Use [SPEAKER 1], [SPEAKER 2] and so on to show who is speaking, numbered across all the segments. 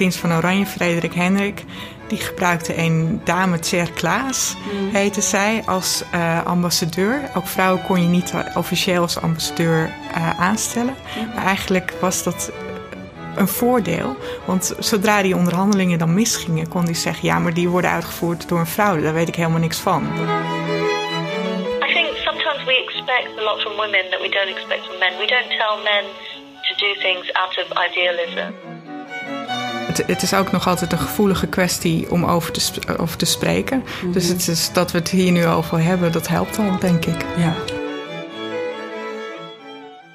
[SPEAKER 1] prins van Oranje, Frederik Hendrik, die gebruikte een dame Tser Klaas, mm. heette zij, als uh, ambassadeur. Ook vrouwen kon je niet officieel als ambassadeur uh, aanstellen. Mm. Maar eigenlijk was dat een voordeel. Want zodra die onderhandelingen dan misgingen, kon hij zeggen: ja, maar die worden uitgevoerd door een vrouw. Daar weet ik helemaal niks van.
[SPEAKER 2] I think sometimes we expect a lot from women that we don't expect from men. We don't tell men to do things out of idealism.
[SPEAKER 1] Het, het, is ook nog altijd een gevoelige kwestie om over te, over te spreken. Mm -hmm. Dus het is dat we het hier nu over hebben, dat helpt al, denk ik. Ja.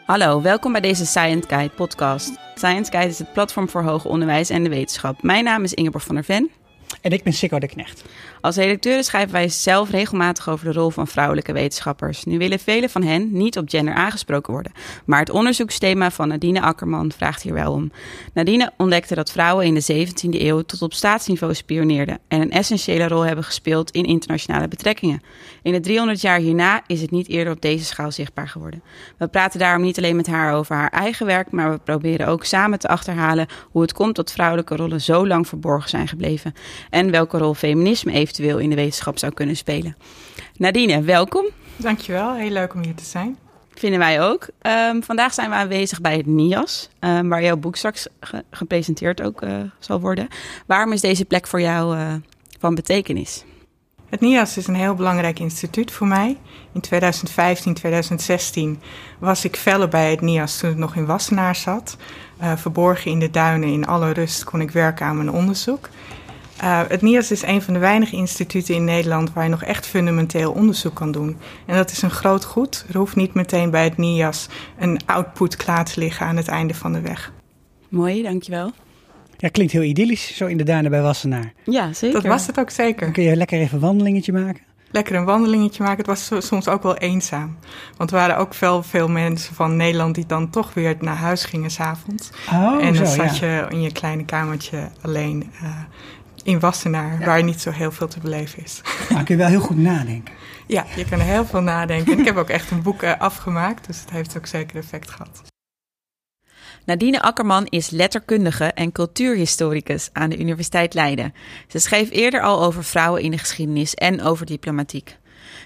[SPEAKER 3] Hallo, welkom bij deze Science Guide podcast. Science Guide is het platform voor hoger onderwijs en de wetenschap. Mijn naam is Ingeborg van der Ven.
[SPEAKER 4] En ik ben Sikko de Knecht.
[SPEAKER 3] Als redacteuren schrijven wij zelf regelmatig over de rol van vrouwelijke wetenschappers. Nu willen velen van hen niet op gender aangesproken worden. Maar het onderzoeksthema van Nadine Akkerman vraagt hier wel om. Nadine ontdekte dat vrouwen in de 17e eeuw tot op staatsniveau spioneerden en een essentiële rol hebben gespeeld in internationale betrekkingen. In de 300 jaar hierna is het niet eerder op deze schaal zichtbaar geworden. We praten daarom niet alleen met haar over haar eigen werk, maar we proberen ook samen te achterhalen hoe het komt dat vrouwelijke rollen zo lang verborgen zijn gebleven en welke rol feminisme eventueel in de wetenschap zou kunnen spelen. Nadine, welkom.
[SPEAKER 1] Dankjewel, heel leuk om hier te zijn.
[SPEAKER 3] Vinden wij ook. Um, vandaag zijn we aanwezig bij het NIAS, um, waar jouw boek straks ge gepresenteerd ook uh, zal worden. Waarom is deze plek voor jou uh, van betekenis?
[SPEAKER 1] Het NIAS is een heel belangrijk instituut voor mij. In 2015, 2016 was ik feller bij het NIAS toen het nog in Wassenaar zat. Uh, verborgen in de duinen in alle rust kon ik werken aan mijn onderzoek. Uh, het NIAS is een van de weinige instituten in Nederland waar je nog echt fundamenteel onderzoek kan doen. En dat is een groot goed. Er hoeft niet meteen bij het NIAS een output klaar te liggen aan het einde van de weg.
[SPEAKER 3] Mooi, dankjewel.
[SPEAKER 4] Ja, klinkt heel idyllisch, zo in de duinen bij Wassenaar.
[SPEAKER 3] Ja, zeker.
[SPEAKER 1] Dat was het ook zeker.
[SPEAKER 4] Dan kun je lekker even een wandelingetje maken.
[SPEAKER 1] Lekker een wandelingetje maken. Het was soms ook wel eenzaam. Want er waren ook veel, veel mensen van Nederland die dan toch weer naar huis gingen s'avonds.
[SPEAKER 4] Oh,
[SPEAKER 1] en dan
[SPEAKER 4] zo,
[SPEAKER 1] zat
[SPEAKER 4] ja.
[SPEAKER 1] je in je kleine kamertje alleen uh, in Wassenaar, ja. waar niet zo heel veel te beleven is.
[SPEAKER 4] Maar kun je wel heel goed nadenken.
[SPEAKER 1] Ja, je kan er heel veel nadenken. En ik heb ook echt een boek uh, afgemaakt, dus het heeft ook zeker effect gehad.
[SPEAKER 3] Nadine Akkerman is letterkundige en cultuurhistoricus aan de Universiteit Leiden. Ze schreef eerder al over vrouwen in de geschiedenis en over diplomatiek.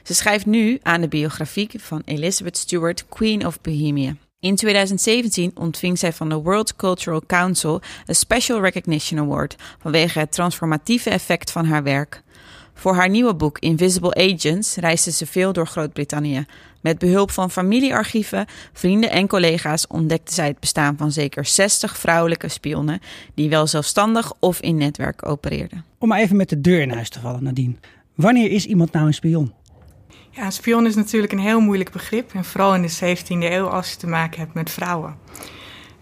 [SPEAKER 3] Ze schrijft nu aan de biografie van Elizabeth Stewart, Queen of Bohemia. In 2017 ontving zij van de World Cultural Council een Special Recognition Award vanwege het transformatieve effect van haar werk. Voor haar nieuwe boek Invisible Agents reisde ze veel door Groot-Brittannië. Met behulp van familiearchieven, vrienden en collega's ontdekte zij het bestaan van zeker 60 vrouwelijke spionnen die wel zelfstandig of in netwerk opereerden.
[SPEAKER 4] Om maar even met de deur in huis te vallen, Nadine. Wanneer is iemand nou een spion?
[SPEAKER 1] Ja, een spion is natuurlijk een heel moeilijk begrip. En vooral in de 17e eeuw als je te maken hebt met vrouwen.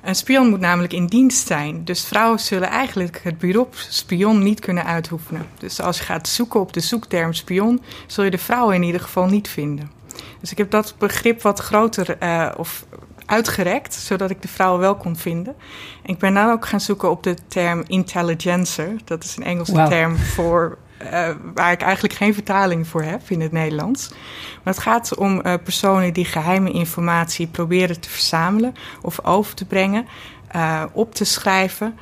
[SPEAKER 1] Een spion moet namelijk in dienst zijn. Dus vrouwen zullen eigenlijk het beroep spion niet kunnen uitoefenen. Dus als je gaat zoeken op de zoekterm spion, zul je de vrouwen in ieder geval niet vinden. Dus ik heb dat begrip wat groter uh, of uitgerekt, zodat ik de vrouwen wel kon vinden. En ik ben dan ook gaan zoeken op de term intelligencer. Dat is een Engelse wow. term voor uh, waar ik eigenlijk geen vertaling voor heb in het Nederlands. Maar het gaat om uh, personen die geheime informatie proberen te verzamelen of over te brengen, uh, op te schrijven,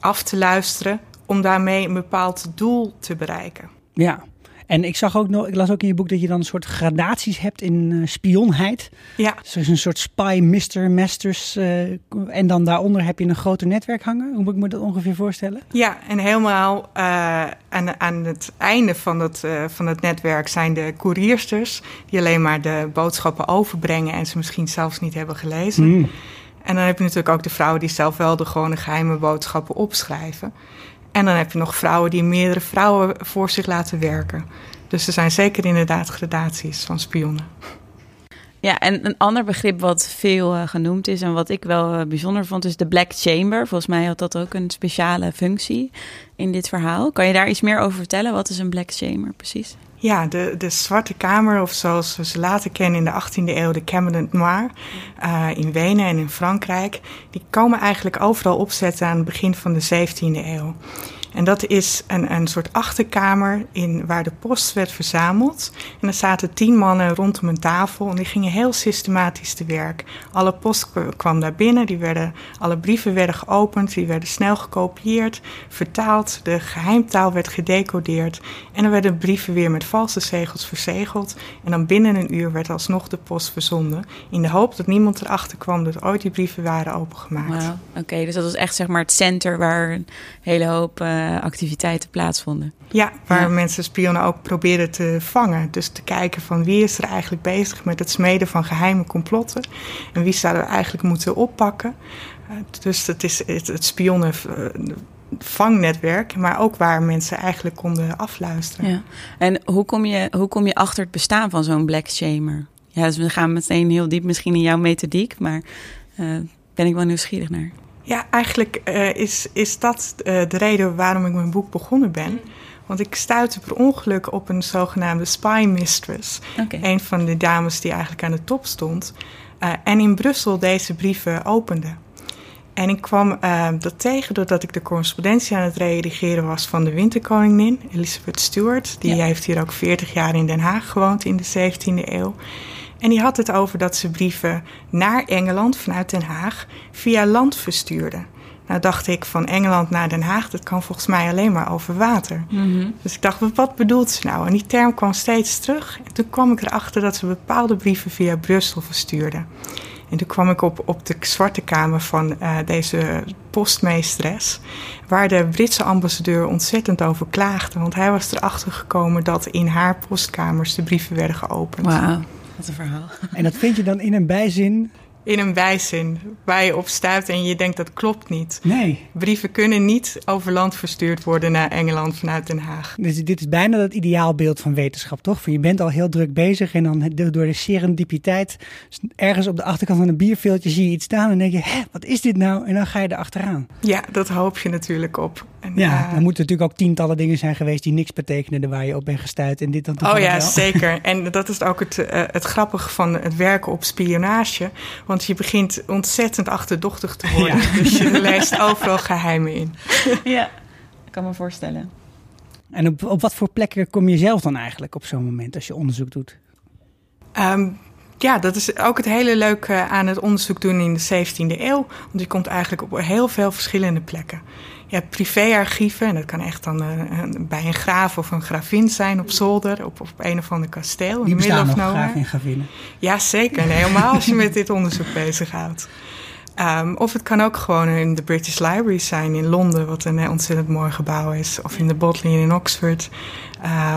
[SPEAKER 1] af te luisteren, om daarmee een bepaald doel te bereiken.
[SPEAKER 4] Ja. En ik zag ook nog, ik las ook in je boek dat je dan een soort gradaties hebt in uh, spionheid.
[SPEAKER 1] Ja.
[SPEAKER 4] Dus een soort spy, mister, masters. Uh, en dan daaronder heb je een groter netwerk hangen. Hoe moet ik me dat ongeveer voorstellen?
[SPEAKER 1] Ja, en helemaal uh, aan, aan het einde van het, van het netwerk zijn de koeriersters. Die alleen maar de boodschappen overbrengen en ze misschien zelfs niet hebben gelezen. Mm. En dan heb je natuurlijk ook de vrouwen die zelf wel de gewone geheime boodschappen opschrijven. En dan heb je nog vrouwen die meerdere vrouwen voor zich laten werken. Dus er zijn zeker inderdaad gradaties van spionnen.
[SPEAKER 3] Ja, en een ander begrip wat veel uh, genoemd is en wat ik wel uh, bijzonder vond, is de Black Chamber. Volgens mij had dat ook een speciale functie in dit verhaal. Kan je daar iets meer over vertellen? Wat is een Black Chamber precies?
[SPEAKER 1] Ja, de, de Zwarte Kamer, of zoals we ze later kennen in de 18e eeuw, de Cabinet Noir, uh, in Wenen en in Frankrijk, die komen eigenlijk overal opzetten aan het begin van de 17e eeuw. En dat is een, een soort achterkamer in, waar de post werd verzameld. En er zaten tien mannen rondom een tafel en die gingen heel systematisch te werk. Alle post kwam daar binnen, die werden, alle brieven werden geopend, die werden snel gekopieerd, vertaald. De geheimtaal werd gedecodeerd en er werden brieven weer met valse zegels verzegeld. En dan binnen een uur werd alsnog de post verzonden. In de hoop dat niemand erachter kwam dat ooit die brieven waren opengemaakt.
[SPEAKER 3] Wow. Oké, dus dat was echt zeg maar het center waar een hele hoop uh, activiteiten plaatsvonden.
[SPEAKER 1] Ja, waar ja. mensen spionnen ook probeerden te vangen. Dus te kijken van wie is er eigenlijk bezig met het smeden van geheime complotten. En wie zouden we eigenlijk moeten oppakken. Uh, dus het is het, het spionnen uh, vangnetwerk, maar ook waar mensen eigenlijk konden afluisteren.
[SPEAKER 3] Ja. En hoe kom, je, hoe kom je achter het bestaan van zo'n black shamer? Ja, dus we gaan meteen heel diep misschien in jouw methodiek, maar uh, ben ik wel nieuwsgierig naar.
[SPEAKER 1] Ja, eigenlijk uh, is, is dat uh, de reden waarom ik mijn boek begonnen ben. Want ik stuitte per ongeluk op een zogenaamde spy mistress. Okay. Een van de dames die eigenlijk aan de top stond. en in Brussel deze brieven opende. En ik kwam dat tegen doordat ik de correspondentie aan het redigeren was van de winterkoningin, Elizabeth Stewart. Die ja. heeft hier ook 40 jaar in Den Haag gewoond in de 17e eeuw. En die had het over dat ze brieven naar Engeland vanuit Den Haag via land verstuurde. Nou dacht ik van Engeland naar Den Haag, dat kan volgens mij alleen maar over water.
[SPEAKER 3] Mm -hmm.
[SPEAKER 1] Dus ik dacht, wat bedoelt ze nou? En die term kwam steeds terug. En toen kwam ik erachter dat ze bepaalde brieven via Brussel verstuurde. En toen kwam ik op, op de zwarte kamer van uh, deze postmeesteres, waar de Britse ambassadeur ontzettend over klaagde. Want hij was erachter gekomen dat in haar postkamers de brieven werden geopend.
[SPEAKER 3] Wauw, wat een verhaal.
[SPEAKER 4] En dat vind je dan in een bijzin
[SPEAKER 1] in een bijzin waar je op stuit en je denkt dat klopt niet.
[SPEAKER 4] Nee.
[SPEAKER 1] Brieven kunnen niet over land verstuurd worden naar Engeland vanuit Den Haag.
[SPEAKER 4] Dus dit is bijna het ideaalbeeld van wetenschap, toch? Van je bent al heel druk bezig en dan door de serendipiteit ergens op de achterkant van een bierveeltje zie je iets staan en denk je, hé, wat is dit nou? En dan ga je er achteraan.
[SPEAKER 1] Ja, dat hoop je natuurlijk op.
[SPEAKER 4] En, ja, uh, er moeten natuurlijk ook tientallen dingen zijn geweest die niks betekenden waar je op bent gestuurd en dit dan toch
[SPEAKER 1] Oh ja,
[SPEAKER 4] wel.
[SPEAKER 1] zeker. En dat is ook het, uh, het grappige van het werken op spionage. Want je begint ontzettend achterdochtig te worden. Ja. Dus je leest overal geheimen in.
[SPEAKER 3] Ja, ik kan me voorstellen.
[SPEAKER 4] En op, op wat voor plekken kom je zelf dan eigenlijk op zo'n moment als je onderzoek doet?
[SPEAKER 1] Um, ja, dat is ook het hele leuke aan het onderzoek doen in de 17e eeuw. Want je komt eigenlijk op heel veel verschillende plekken. Hebt privéarchieven, en dat kan echt dan uh, bij een graaf of een gravin zijn op zolder, op, op een of ander kasteel.
[SPEAKER 4] Die bestaan nog, graaf en gravinnen?
[SPEAKER 1] Ja, zeker. Helemaal als je met dit onderzoek bezighoudt. Um, of het kan ook gewoon in de British Library zijn in Londen, wat een ontzettend mooi gebouw is. Of in de Bodleian in Oxford.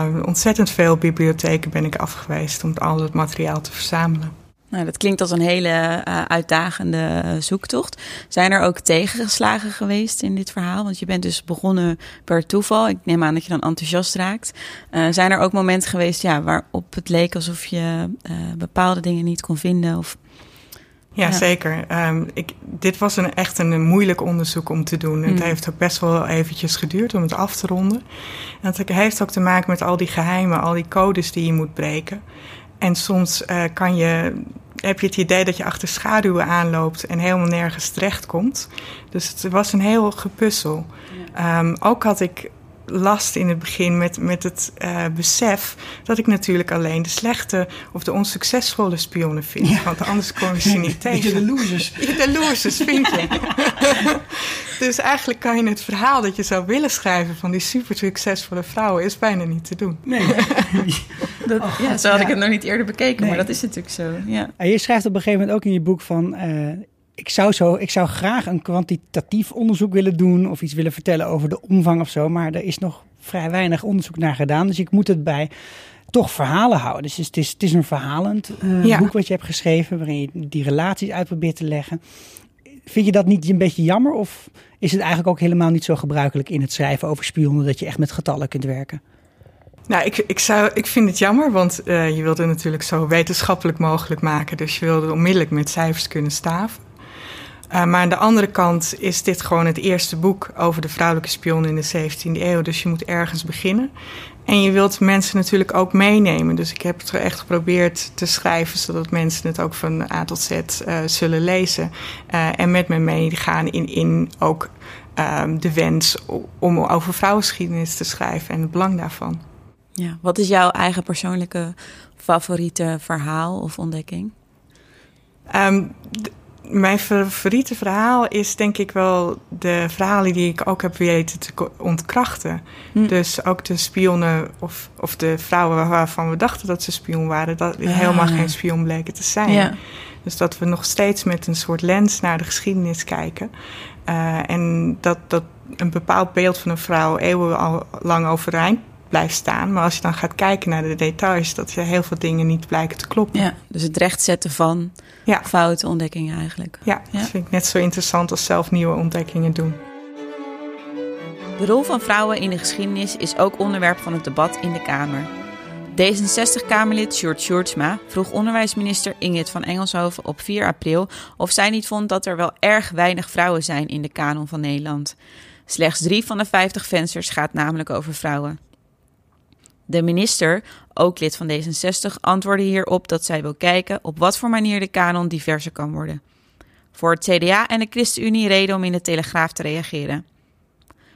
[SPEAKER 1] Um, ontzettend veel bibliotheken ben ik afgeweest om al het materiaal te verzamelen.
[SPEAKER 3] Nou, dat klinkt als een hele uh, uitdagende zoektocht. Zijn er ook tegengeslagen geweest in dit verhaal? Want je bent dus begonnen per toeval. Ik neem aan dat je dan enthousiast raakt. Uh, zijn er ook momenten geweest ja, waarop het leek alsof je bepaalde dingen niet kon vinden? Of
[SPEAKER 1] ja, ja, zeker. Um, ik, dit was een, echt een, een moeilijk onderzoek om te doen. Mm. Het heeft ook best wel eventjes geduurd om het af te ronden. En het heeft ook te maken met al die geheimen, al die codes die je moet breken. En soms uh, kan je, heb je het idee dat je achter schaduwen aanloopt en helemaal nergens terechtkomt. Dus het was een heel gepuzzel. Ja. Um, ook had ik last in het begin met, met het uh, besef dat ik natuurlijk alleen de slechte of de onsuccesvolle spionnen vind. Ja. Want anders kom je ze niet tegen.
[SPEAKER 4] de losers.
[SPEAKER 1] De losers vind je. dus eigenlijk kan je het verhaal dat je zou willen schrijven van die super succesvolle vrouwen is bijna niet te doen.
[SPEAKER 4] Nee.
[SPEAKER 3] dat, oh, ja, zo had ja. ik het nog niet eerder bekeken, nee. maar dat is natuurlijk zo. Ja.
[SPEAKER 4] Je schrijft op een gegeven moment ook in je boek van. Uh, ik zou, zo, ik zou graag een kwantitatief onderzoek willen doen of iets willen vertellen over de omvang of zo, maar er is nog vrij weinig onderzoek naar gedaan. Dus ik moet het bij toch verhalen houden. Dus het is, het is een verhalend uh, ja. boek wat je hebt geschreven, waarin je die relaties uit probeert te leggen. Vind je dat niet een beetje jammer of is het eigenlijk ook helemaal niet zo gebruikelijk in het schrijven over spionnen dat je echt met getallen kunt werken?
[SPEAKER 1] Nou, ik, ik, zou, ik vind het jammer, want uh, je wilde het natuurlijk zo wetenschappelijk mogelijk maken. Dus je wilde onmiddellijk met cijfers kunnen staven. Uh, maar aan de andere kant is dit gewoon het eerste boek over de vrouwelijke spion in de 17e eeuw. Dus je moet ergens beginnen. En je wilt mensen natuurlijk ook meenemen. Dus ik heb het echt geprobeerd te schrijven zodat mensen het ook van A tot Z uh, zullen lezen. Uh, en met me meegaan in, in ook um, de wens om over vrouwengeschiedenis te schrijven en het belang daarvan.
[SPEAKER 3] Ja, wat is jouw eigen persoonlijke favoriete verhaal of ontdekking?
[SPEAKER 1] Um, mijn favoriete verhaal is denk ik wel de verhalen die ik ook heb weten te ontkrachten. Hm. Dus ook de spionnen of, of de vrouwen waarvan we dachten dat ze spion waren, dat ah. helemaal geen spion bleken te zijn. Ja. Dus dat we nog steeds met een soort lens naar de geschiedenis kijken. Uh, en dat, dat een bepaald beeld van een vrouw eeuwenlang overeind blijft staan. Maar als je dan gaat kijken naar de details, dat je heel veel dingen niet blijken te kloppen.
[SPEAKER 3] Ja, dus het rechtzetten van ja. foute ontdekkingen eigenlijk.
[SPEAKER 1] Ja, ja, dat vind ik net zo interessant als zelf nieuwe ontdekkingen doen.
[SPEAKER 3] De rol van vrouwen in de geschiedenis is ook onderwerp van het debat in de Kamer. D66-Kamerlid Sjoerd Sjoerdsma vroeg onderwijsminister Ingrid van Engelshoven op 4 april of zij niet vond dat er wel erg weinig vrouwen zijn in de kanon van Nederland. Slechts drie van de 50 vensters gaat namelijk over vrouwen. De minister, ook lid van D66, antwoordde hierop dat zij wil kijken op wat voor manier de kanon diverser kan worden. Voor het CDA en de ChristenUnie reden om in de Telegraaf te reageren.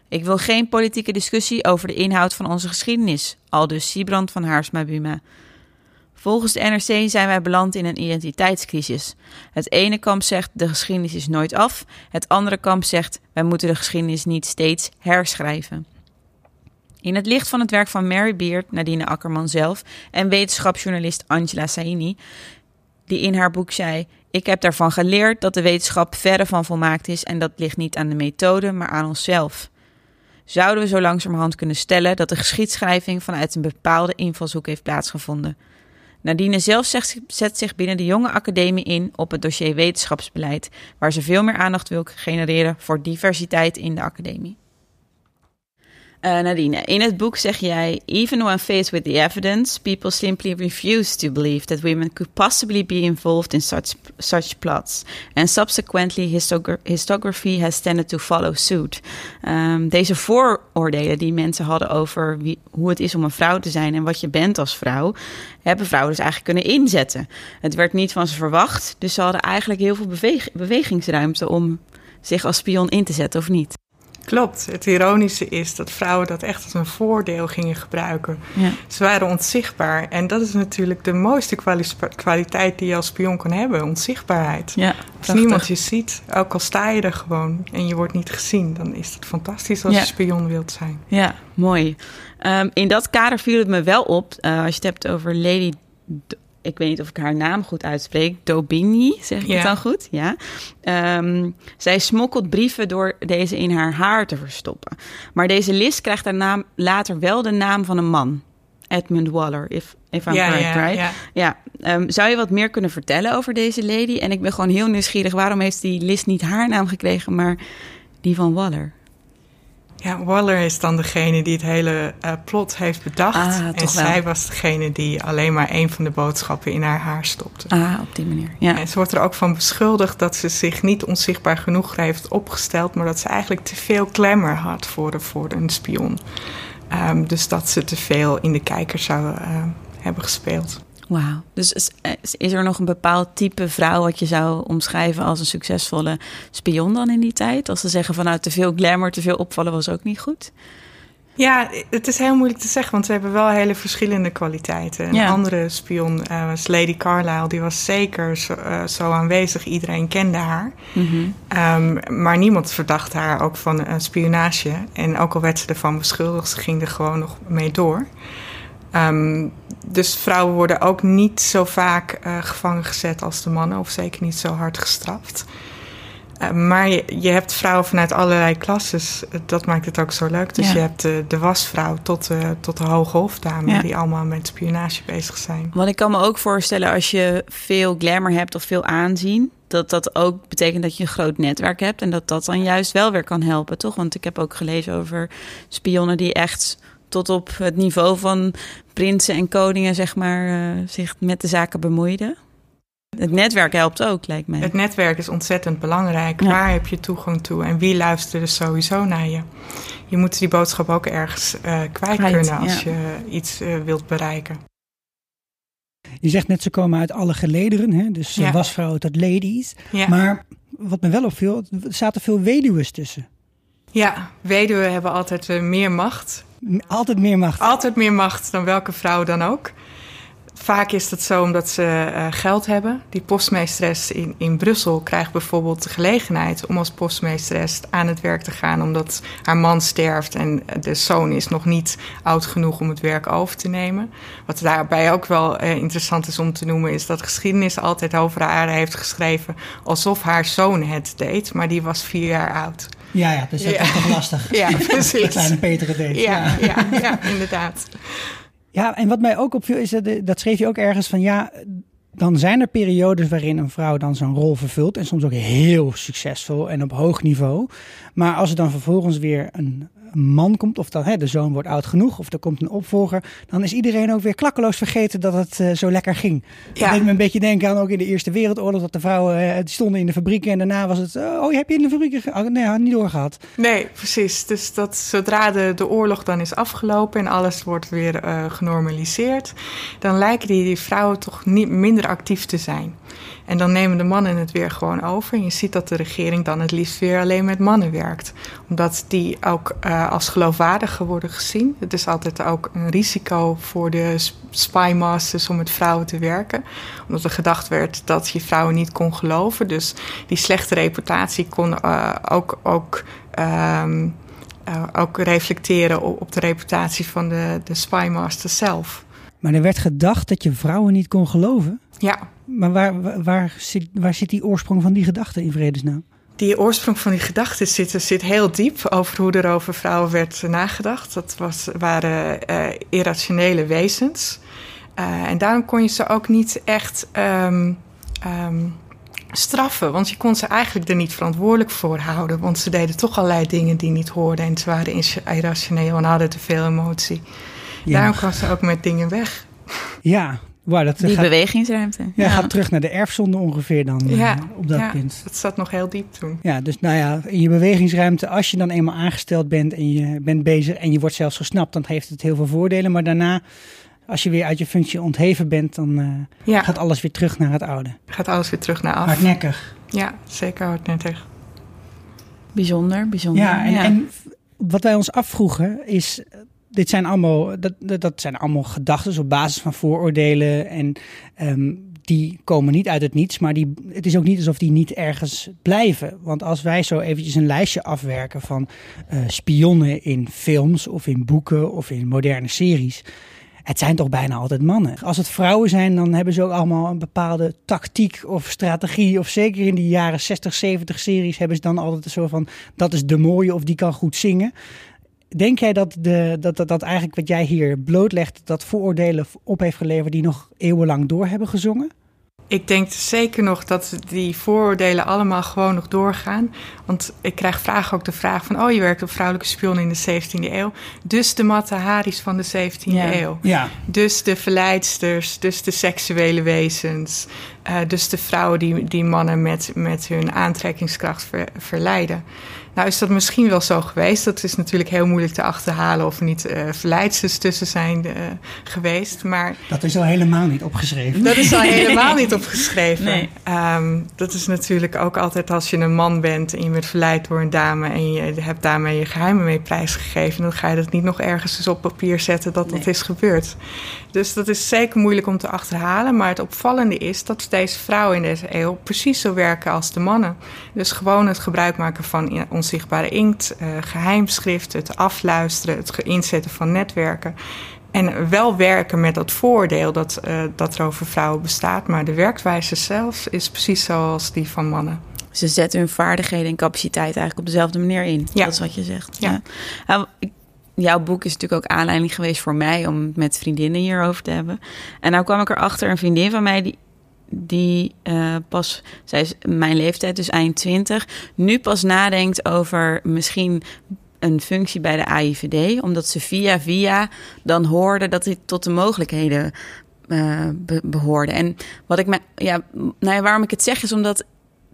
[SPEAKER 3] Ik wil geen politieke discussie over de inhoud van onze geschiedenis, aldus Siebrand van Haarsma Buma. Volgens de NRC zijn wij beland in een identiteitscrisis. Het ene kamp zegt de geschiedenis is nooit af, het andere kamp zegt wij moeten de geschiedenis niet steeds herschrijven. In het licht van het werk van Mary Beard, Nadine Akkerman zelf en wetenschapsjournalist Angela Saini, die in haar boek zei: Ik heb daarvan geleerd dat de wetenschap verre van volmaakt is en dat ligt niet aan de methode, maar aan onszelf. Zouden we zo langzamerhand kunnen stellen dat de geschiedschrijving vanuit een bepaalde invalshoek heeft plaatsgevonden? Nadine zelf zet zich binnen de jonge academie in op het dossier wetenschapsbeleid, waar ze veel meer aandacht wil genereren voor diversiteit in de academie. Uh, Nadine, in het boek zeg jij: Even when faced with the evidence, people simply refuse to believe that women could possibly be involved in such such plots, and subsequently histogra histography has tended to follow suit. Um, deze vooroordelen die mensen hadden over wie, hoe het is om een vrouw te zijn en wat je bent als vrouw, hebben vrouwen dus eigenlijk kunnen inzetten. Het werd niet van ze verwacht, dus ze hadden eigenlijk heel veel beweg bewegingsruimte om zich als spion in te zetten, of niet?
[SPEAKER 1] Klopt. Het ironische is dat vrouwen dat echt als een voordeel gingen gebruiken. Ja. Ze waren onzichtbaar. En dat is natuurlijk de mooiste kwaliteit die je als spion kan hebben: onzichtbaarheid. Ja, als niemand je ziet, ook al sta je er gewoon en je wordt niet gezien, dan is het fantastisch als je spion wilt zijn.
[SPEAKER 3] Ja, mooi. Um, in dat kader viel het me wel op, uh, als je het hebt over Lady ik weet niet of ik haar naam goed uitspreek, Dobini, zeg ik het dan goed? Ja. Um, zij smokkelt brieven door deze in haar haar te verstoppen. Maar deze Liz krijgt daarna later wel de naam van een man. Edmund Waller, if, if I'm correct, ja, right? Ja. ja. Um, zou je wat meer kunnen vertellen over deze lady? En ik ben gewoon heel nieuwsgierig, waarom heeft die Liz niet haar naam gekregen, maar die van Waller?
[SPEAKER 1] Ja, Waller is dan degene die het hele uh, plot heeft bedacht. Ah, en zij was degene die alleen maar één van de boodschappen in haar haar stopte.
[SPEAKER 3] Ah, op die manier. Ja.
[SPEAKER 1] En ze wordt er ook van beschuldigd dat ze zich niet onzichtbaar genoeg heeft opgesteld, maar dat ze eigenlijk te veel glamour had voor, de, voor een spion. Um, dus dat ze te veel in de kijker zou uh, hebben gespeeld.
[SPEAKER 3] Wauw. Dus is, is, er nog een bepaald type vrouw wat je zou omschrijven als een succesvolle spion dan in die tijd? Als ze zeggen vanuit te veel glamour, te veel opvallen was ook niet goed?
[SPEAKER 1] Ja, het is heel moeilijk te zeggen, want ze hebben wel hele verschillende kwaliteiten. Een andere spion uh, was Lady Carlisle, die was zeker zo, uh, zo aanwezig. Iedereen kende haar. Mm -hmm. um, maar niemand verdacht haar ook van uh, spionage. En ook al werd ze ervan beschuldigd, ze ging er gewoon nog mee door. Um, dus vrouwen worden ook niet zo vaak uh, gevangen gezet als de mannen, of zeker niet zo hard gestraft. Uh, maar je, je, hebt vrouwen vanuit allerlei klasses. Dat maakt het ook zo leuk. Dus je hebt de, de wasvrouw tot de, tot de hoge hofdame... Ja. die allemaal met spionage bezig zijn.
[SPEAKER 3] Want ik kan me ook voorstellen als je veel glamour hebt of veel aanzien... dat dat ook betekent dat je een groot netwerk hebt... en dat dat dan juist wel weer kan helpen, toch? Want ik heb ook gelezen over spionnen die echt tot op het niveau van prinsen en koningen, zeg maar, uh, zich met de zaken bemoeiden? Het netwerk helpt ook, lijkt mij.
[SPEAKER 1] Het netwerk is ontzettend belangrijk.
[SPEAKER 3] Ja.
[SPEAKER 1] Waar heb je toegang toe en wie luistert er sowieso naar je? Je moet die boodschap ook ergens eh, kwijt,
[SPEAKER 3] Kwijt,
[SPEAKER 1] kunnen als
[SPEAKER 3] ja.
[SPEAKER 1] je iets eh, wilt bereiken.
[SPEAKER 4] Je zegt net, ze komen uit alle gelederen, hè? dus eh,
[SPEAKER 1] Ja.
[SPEAKER 4] wasvrouwen tot ladies.
[SPEAKER 1] Ja.
[SPEAKER 4] Maar wat me wel opviel, er zaten veel weduwen tussen.
[SPEAKER 1] ja, weduwen hebben altijd eh, meer macht.
[SPEAKER 4] Altijd meer macht.
[SPEAKER 1] Altijd meer macht dan welke vrouw dan ook. Vaak is dat zo omdat ze eh, geld hebben. Die postmeesteres in, in Brussel krijgt bijvoorbeeld de gelegenheid om als postmeesteres aan het werk te gaan, omdat haar man sterft en de zoon is nog niet oud genoeg om het werk over te nemen. Wat daarbij ook wel eh, interessant is om te noemen, is dat geschiedenis altijd over haar heeft geschreven alsof haar zoon het deed, maar die was vier jaar oud.
[SPEAKER 4] Ja, ja, dus dat
[SPEAKER 1] Ja.
[SPEAKER 4] is toch lastig.
[SPEAKER 1] Ja, precies.
[SPEAKER 4] Dat kleine Peter het deed.
[SPEAKER 1] Ja, ja, ja, inderdaad.
[SPEAKER 4] Ja, en wat mij ook opviel is, dat, dat schreef je ook ergens van ja, dan zijn er periodes waarin een vrouw dan zo'n rol vervult en soms ook heel succesvol en op hoog niveau. Maar als er dan vervolgens weer een, een man komt, of dat hè, de zoon wordt oud genoeg, of er komt een opvolger, dan is iedereen ook weer klakkeloos vergeten dat het eh, zo lekker ging.
[SPEAKER 1] Ja.
[SPEAKER 4] Dat deed me een beetje denken aan ook in de Eerste Wereldoorlog, dat de vrouwen eh, die stonden in de fabrieken en daarna was het, eh, oh, heb je in de fabrieken? Oh, nee, had niet doorgehad.
[SPEAKER 1] Nee, precies. Dus dat zodra de, de oorlog dan is afgelopen en alles wordt weer genormaliseerd, dan lijken die, die vrouwen toch niet minder actief te zijn. En dan nemen de mannen het weer gewoon over. En je ziet dat de regering dan het liefst weer alleen met mannen werkt. Omdat die ook eh, als geloofwaardiger worden gezien. Het is altijd ook een risico voor de spymasters om met vrouwen te werken. Omdat er gedacht werd dat je vrouwen niet kon geloven. Dus die slechte reputatie kon eh, ook, ook, ehm, eh, ook reflecteren op, op de reputatie van de, de spymaster zelf.
[SPEAKER 4] Maar er werd gedacht dat je vrouwen niet kon geloven.
[SPEAKER 1] Ja,
[SPEAKER 4] Maar waar, waar, zit, waar zit die oorsprong van die gedachte in vredesnaam?
[SPEAKER 1] Die oorsprong van die gedachten zit, zit heel diep over hoe er over vrouwen werd nagedacht. Dat was, waren eh, irrationele wezens. Eh, en daarom kon je ze ook niet echt ehm, ehm, straffen. Want je kon ze eigenlijk er niet verantwoordelijk voor houden. Want ze deden toch allerlei dingen die niet hoorden. En ze waren irrationeel en hadden te veel emotie. Daarom kwam ze ook met dingen weg.
[SPEAKER 4] Ja, wow, dat
[SPEAKER 3] Die
[SPEAKER 4] gaat,
[SPEAKER 3] bewegingsruimte.
[SPEAKER 4] ja, gaat terug naar de erfzonde ongeveer dan eh,
[SPEAKER 1] Ja,
[SPEAKER 4] op dat
[SPEAKER 1] ja,
[SPEAKER 4] punt.
[SPEAKER 1] dat zat nog heel diep toen.
[SPEAKER 4] Ja, dus nou ja, in je bewegingsruimte, als je dan eenmaal aangesteld bent en je bent bezig en je wordt zelfs gesnapt, dan heeft het heel veel voordelen. Maar daarna, als je weer uit je functie ontheven bent, dan eh,
[SPEAKER 1] Ja,
[SPEAKER 4] gaat alles weer terug naar het oude.
[SPEAKER 1] gaat alles weer terug naar af.
[SPEAKER 4] Hardnekkig.
[SPEAKER 1] Ja, zeker hardnekkig.
[SPEAKER 3] Bijzonder, bijzonder.
[SPEAKER 4] Ja, en, en wat wij ons afvroegen is, dit zijn allemaal, dat, dat zijn allemaal gedachten op basis van vooroordelen en ehm, die komen niet uit het niets, maar die, het is ook niet alsof die niet ergens blijven. Want als wij zo eventjes een lijstje afwerken van eh, spionnen in films of in boeken of in moderne series, het zijn toch bijna altijd mannen. Als het vrouwen zijn, dan hebben ze ook allemaal een bepaalde tactiek of strategie. Of zeker in die jaren 60, 70 series hebben ze dan altijd zo van... dat is de mooie of die kan goed zingen. Denk jij dat, de, dat, dat, dat eigenlijk wat jij hier blootlegt... dat vooroordelen op heeft geleverd die nog eeuwenlang door hebben gezongen?
[SPEAKER 1] Ik denk zeker nog dat die vooroordelen allemaal gewoon nog doorgaan. Want ik krijg vragen ook de vraag van... oh, je werkt op vrouwelijke spionnen in de 17e eeuw. Dus de Mata Haris van de 17e
[SPEAKER 3] Ja.
[SPEAKER 1] eeuw.
[SPEAKER 4] Ja.
[SPEAKER 1] Dus de verleidsters, dus de seksuele wezens. eh, dus de vrouwen die, die mannen met, met hun aantrekkingskracht ver- verleiden. Nou is dat misschien wel zo geweest. Dat is natuurlijk heel moeilijk te achterhalen... of er niet eh verleidsters tussen zijn eh, geweest. Maar
[SPEAKER 4] Dat is al helemaal niet opgeschreven.
[SPEAKER 1] dat is al helemaal niet opgeschreven.
[SPEAKER 3] Nee.
[SPEAKER 1] Ehm, dat is natuurlijk ook altijd als je een man bent en je verleid door een dame en je hebt daarmee je geheimen mee prijsgegeven, dan ga je dat niet nog ergens eens op papier zetten dat dat is gebeurd. Dus dat is zeker moeilijk om te achterhalen. Maar het opvallende is dat deze vrouwen in deze eeuw precies zo werken als de mannen. Dus gewoon het gebruik maken van onzichtbare inkt, eh, geheimschrift, het afluisteren, het inzetten van netwerken. En wel werken met dat voordeel dat, eh, dat er over vrouwen bestaat. Maar de werkwijze zelf is precies zoals die van mannen.
[SPEAKER 3] Ze zetten hun vaardigheden en capaciteit eigenlijk op dezelfde manier in.
[SPEAKER 1] Ja.
[SPEAKER 3] Dat is wat je zegt.
[SPEAKER 1] Ja.
[SPEAKER 3] Ja. Nou, jouw boek is natuurlijk ook aanleiding geweest voor mij om het met vriendinnen hierover te hebben. En nou kwam ik erachter, een vriendin van mij die, die eh, pas, zij is mijn leeftijd, dus eind 20, nu pas nadenkt over misschien een functie bij de AIVD, omdat ze via via dan hoorde dat dit tot de mogelijkheden eh, be- behoorden. En wat ik me, ja, nou ja, waarom ik het zeg is omdat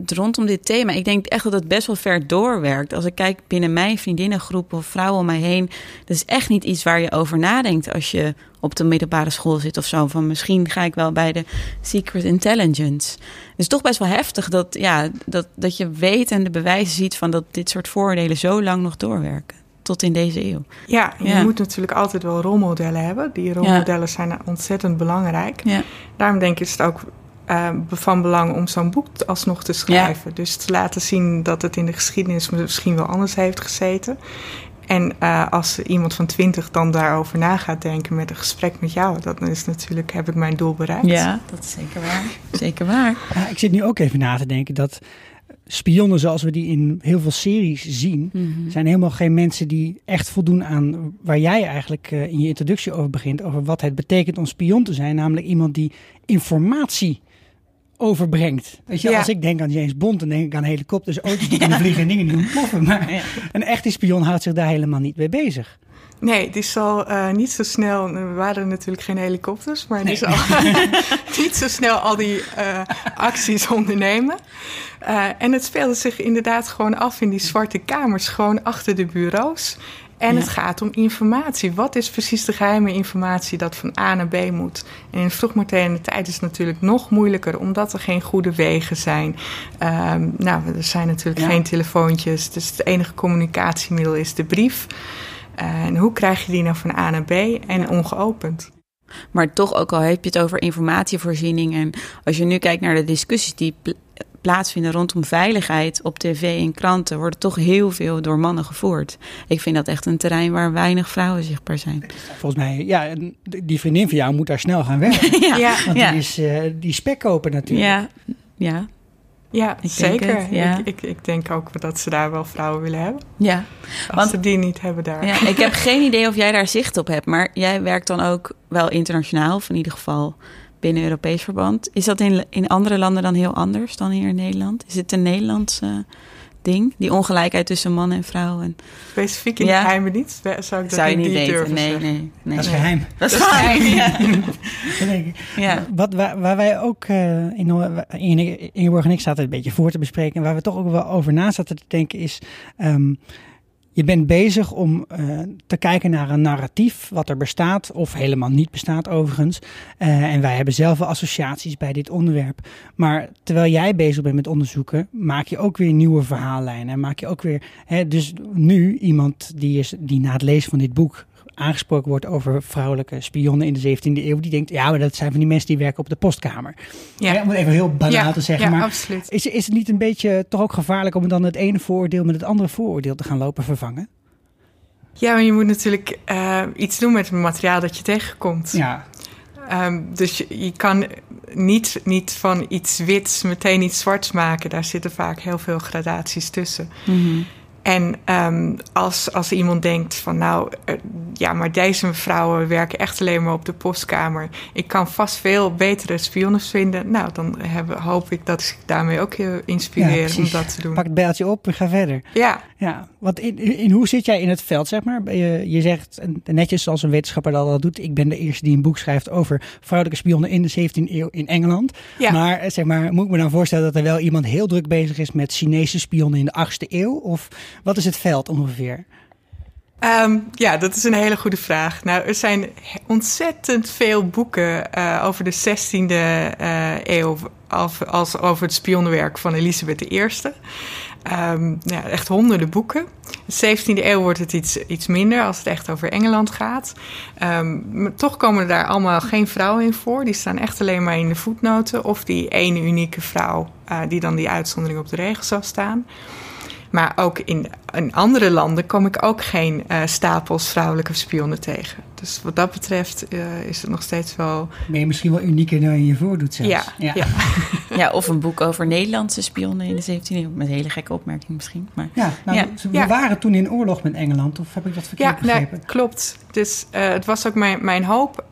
[SPEAKER 3] rondom dit thema, ik denk echt dat het best wel ver doorwerkt. Als ik kijk binnen mijn vriendinnengroep of vrouwen om mij heen, dat is echt niet iets waar je over nadenkt als je op de middelbare school zit of zo. Van misschien ga ik wel bij de Secret Intelligence. Het is toch best wel heftig dat, ja, dat, dat je weet en de bewijzen ziet van dat dit soort vooroordelen zo lang nog doorwerken. Tot in deze eeuw.
[SPEAKER 1] Ja, je
[SPEAKER 3] Ja.
[SPEAKER 1] moet natuurlijk altijd wel rolmodellen hebben. Die rolmodellen zijn ontzettend belangrijk.
[SPEAKER 3] Ja.
[SPEAKER 1] Daarom denk ik is het ook eh, van belang om zo'n boek alsnog te schrijven. Dus te laten zien dat het in de geschiedenis misschien wel anders heeft gezeten. En eh, als iemand van twintig dan daarover na gaat denken met een gesprek met jou, dan is natuurlijk, heb ik mijn doel bereikt.
[SPEAKER 3] Ja, dat is zeker waar. Zeker waar.
[SPEAKER 4] Ja, ik zit nu ook even na te denken dat spionnen zoals we die in heel veel series zien,
[SPEAKER 3] Mhm.
[SPEAKER 4] zijn helemaal geen mensen die echt voldoen aan waar jij eigenlijk eh, in je introductie over begint, over wat het betekent om spion te zijn, namelijk iemand die informatie overbrengt. Weet je,
[SPEAKER 1] Ja.
[SPEAKER 4] als ik denk aan James Bond, dan denk ik aan helikopters, auto's die kunnen vliegen en dingen die ontploffen. Maar een echte spion houdt zich daar helemaal niet mee bezig.
[SPEAKER 1] Nee, die zal eh, niet zo snel. Er waren natuurlijk geen helikopters, maar die zal niet zo snel al die eh, acties ondernemen. Eh, en het speelde zich inderdaad gewoon af in die zwarte kamers, gewoon achter de bureaus. En
[SPEAKER 4] Ja.
[SPEAKER 1] het gaat om informatie. Wat is precies de geheime informatie dat van A naar B moet? En in de vroegmoderne tijd is het natuurlijk nog moeilijker, omdat er geen goede wegen zijn. Ehm, nou, er zijn natuurlijk
[SPEAKER 4] Ja.
[SPEAKER 1] geen telefoontjes, dus het enige communicatiemiddel is de brief. En hoe krijg je die nou van A naar B en ongeopend?
[SPEAKER 3] Maar toch, ook al heb je het over informatievoorziening. En als je nu kijkt naar de discussies die plaatsvinden rondom veiligheid op tv en kranten, worden toch heel veel door mannen gevoerd. Ik vind dat echt een terrein waar weinig vrouwen zichtbaar zijn.
[SPEAKER 4] Volgens mij, ja, en die vriendin van jou moet daar snel gaan werken.
[SPEAKER 3] ja,
[SPEAKER 4] Want
[SPEAKER 3] ja.
[SPEAKER 4] die is eh, die spekkoper natuurlijk.
[SPEAKER 3] ja, ja,
[SPEAKER 1] Ja, zeker.
[SPEAKER 3] het, ja.
[SPEAKER 1] Ik, ik, ik denk ook dat ze daar wel vrouwen willen hebben.
[SPEAKER 3] ja.
[SPEAKER 1] Als
[SPEAKER 3] Want-
[SPEAKER 1] ze die niet hebben daar.
[SPEAKER 3] Ja, ik heb geen idee of jij daar zicht op hebt, maar jij werkt dan ook wel internationaal, of in ieder geval binnen Europees verband. Is dat in, in andere landen dan heel anders dan hier in Nederland? Is het een Nederlands eh, ding, die ongelijkheid tussen man en vrouw? En,
[SPEAKER 1] Specifiek in
[SPEAKER 3] Ja.
[SPEAKER 1] niet. Zou ik dat
[SPEAKER 3] zou je niet weten?
[SPEAKER 1] durven
[SPEAKER 3] Nee,
[SPEAKER 1] zeggen.
[SPEAKER 3] nee, nee.
[SPEAKER 4] Dat is geheim.
[SPEAKER 3] Dat is geheim, ja. Ja.
[SPEAKER 4] Wat, waar, waar wij ook, eh in, in, Ingeborg en ik zaten een beetje voor te bespreken. En waar we toch ook wel over na zaten te denken is... ehm, je bent bezig om eh, te kijken naar een narratief wat er bestaat, of helemaal niet bestaat overigens. Eh, en wij hebben zelf associaties bij dit onderwerp. Maar terwijl jij bezig bent met onderzoeken, maak je ook weer nieuwe verhaallijnen. En maak je ook weer. Hè, dus nu iemand die, is, die na het lezen van dit boek aangesproken wordt over vrouwelijke spionnen in de 17e eeuw, die denkt, ja, maar dat zijn van die mensen die werken op de postkamer.
[SPEAKER 1] Ja.
[SPEAKER 4] Ja, om het even heel banaal
[SPEAKER 1] Ja,
[SPEAKER 4] te zeggen.
[SPEAKER 1] ja,
[SPEAKER 4] maar
[SPEAKER 1] absoluut.
[SPEAKER 4] is, is het niet een beetje toch ook gevaarlijk om dan het ene vooroordeel met het andere vooroordeel te gaan lopen vervangen?
[SPEAKER 1] Ja, maar je moet natuurlijk eh, iets doen met het materiaal dat je tegenkomt.
[SPEAKER 4] Ja,
[SPEAKER 1] Ehm, dus je, je kan niet, niet van iets wits meteen iets zwarts maken. Daar zitten vaak heel veel gradaties tussen.
[SPEAKER 3] Mhm.
[SPEAKER 1] En ehm, als, als iemand denkt van nou, eh, ja, maar deze vrouwen werken echt alleen maar op de postkamer. Ik kan vast veel betere spionnen vinden. Nou, dan hebben, hoop ik dat ik daarmee ook je
[SPEAKER 4] ja
[SPEAKER 1] inspireer om dat te doen.
[SPEAKER 4] Pak het bijltje op en ga verder.
[SPEAKER 1] Ja,
[SPEAKER 4] Ja, want in, in, hoe zit jij in het veld, zeg maar? Je, je zegt netjes zoals een wetenschapper dat al doet. Ik ben de eerste die een boek schrijft over vrouwelijke spionnen in de 17e eeuw in Engeland.
[SPEAKER 1] Ja.
[SPEAKER 4] Maar eh, zeg maar, moet ik me dan voorstellen dat er wel iemand heel druk bezig is met Chinese spionnen in de 8e eeuw? Of wat is het veld ongeveer?
[SPEAKER 1] Ehm, ja, dat is een hele goede vraag. Nou, er zijn ontzettend veel boeken eh, over de 16e eh, eeuw als, als over het spionnenwerk van Elisabeth I. Ehm, ja, echt honderden boeken. De 17e eeuw wordt het iets, iets minder als het echt over Engeland gaat. Ehm, toch komen er daar allemaal geen vrouwen in voor. Die staan echt alleen maar in de voetnoten. Of die ene unieke vrouw eh, die dan die uitzondering op de regel zou staan. Maar ook in, in andere landen kom ik ook geen eh, stapels vrouwelijke spionnen tegen. Dus wat dat betreft eh, is het nog steeds wel.
[SPEAKER 4] Ben je misschien wel unieker dan je je voordoet zelfs?
[SPEAKER 1] Ja, ja.
[SPEAKER 3] ja, of een boek over Nederlandse spionnen in de 17e eeuw. Met een hele gekke opmerking misschien. Maar
[SPEAKER 4] Ja, nou,
[SPEAKER 3] Ja.
[SPEAKER 4] we
[SPEAKER 1] Ja.
[SPEAKER 4] waren toen in oorlog met Engeland, of heb ik dat verkeerd
[SPEAKER 1] Ja, nee,
[SPEAKER 4] begrepen?
[SPEAKER 1] klopt. Dus eh, het was ook mijn, mijn hoop.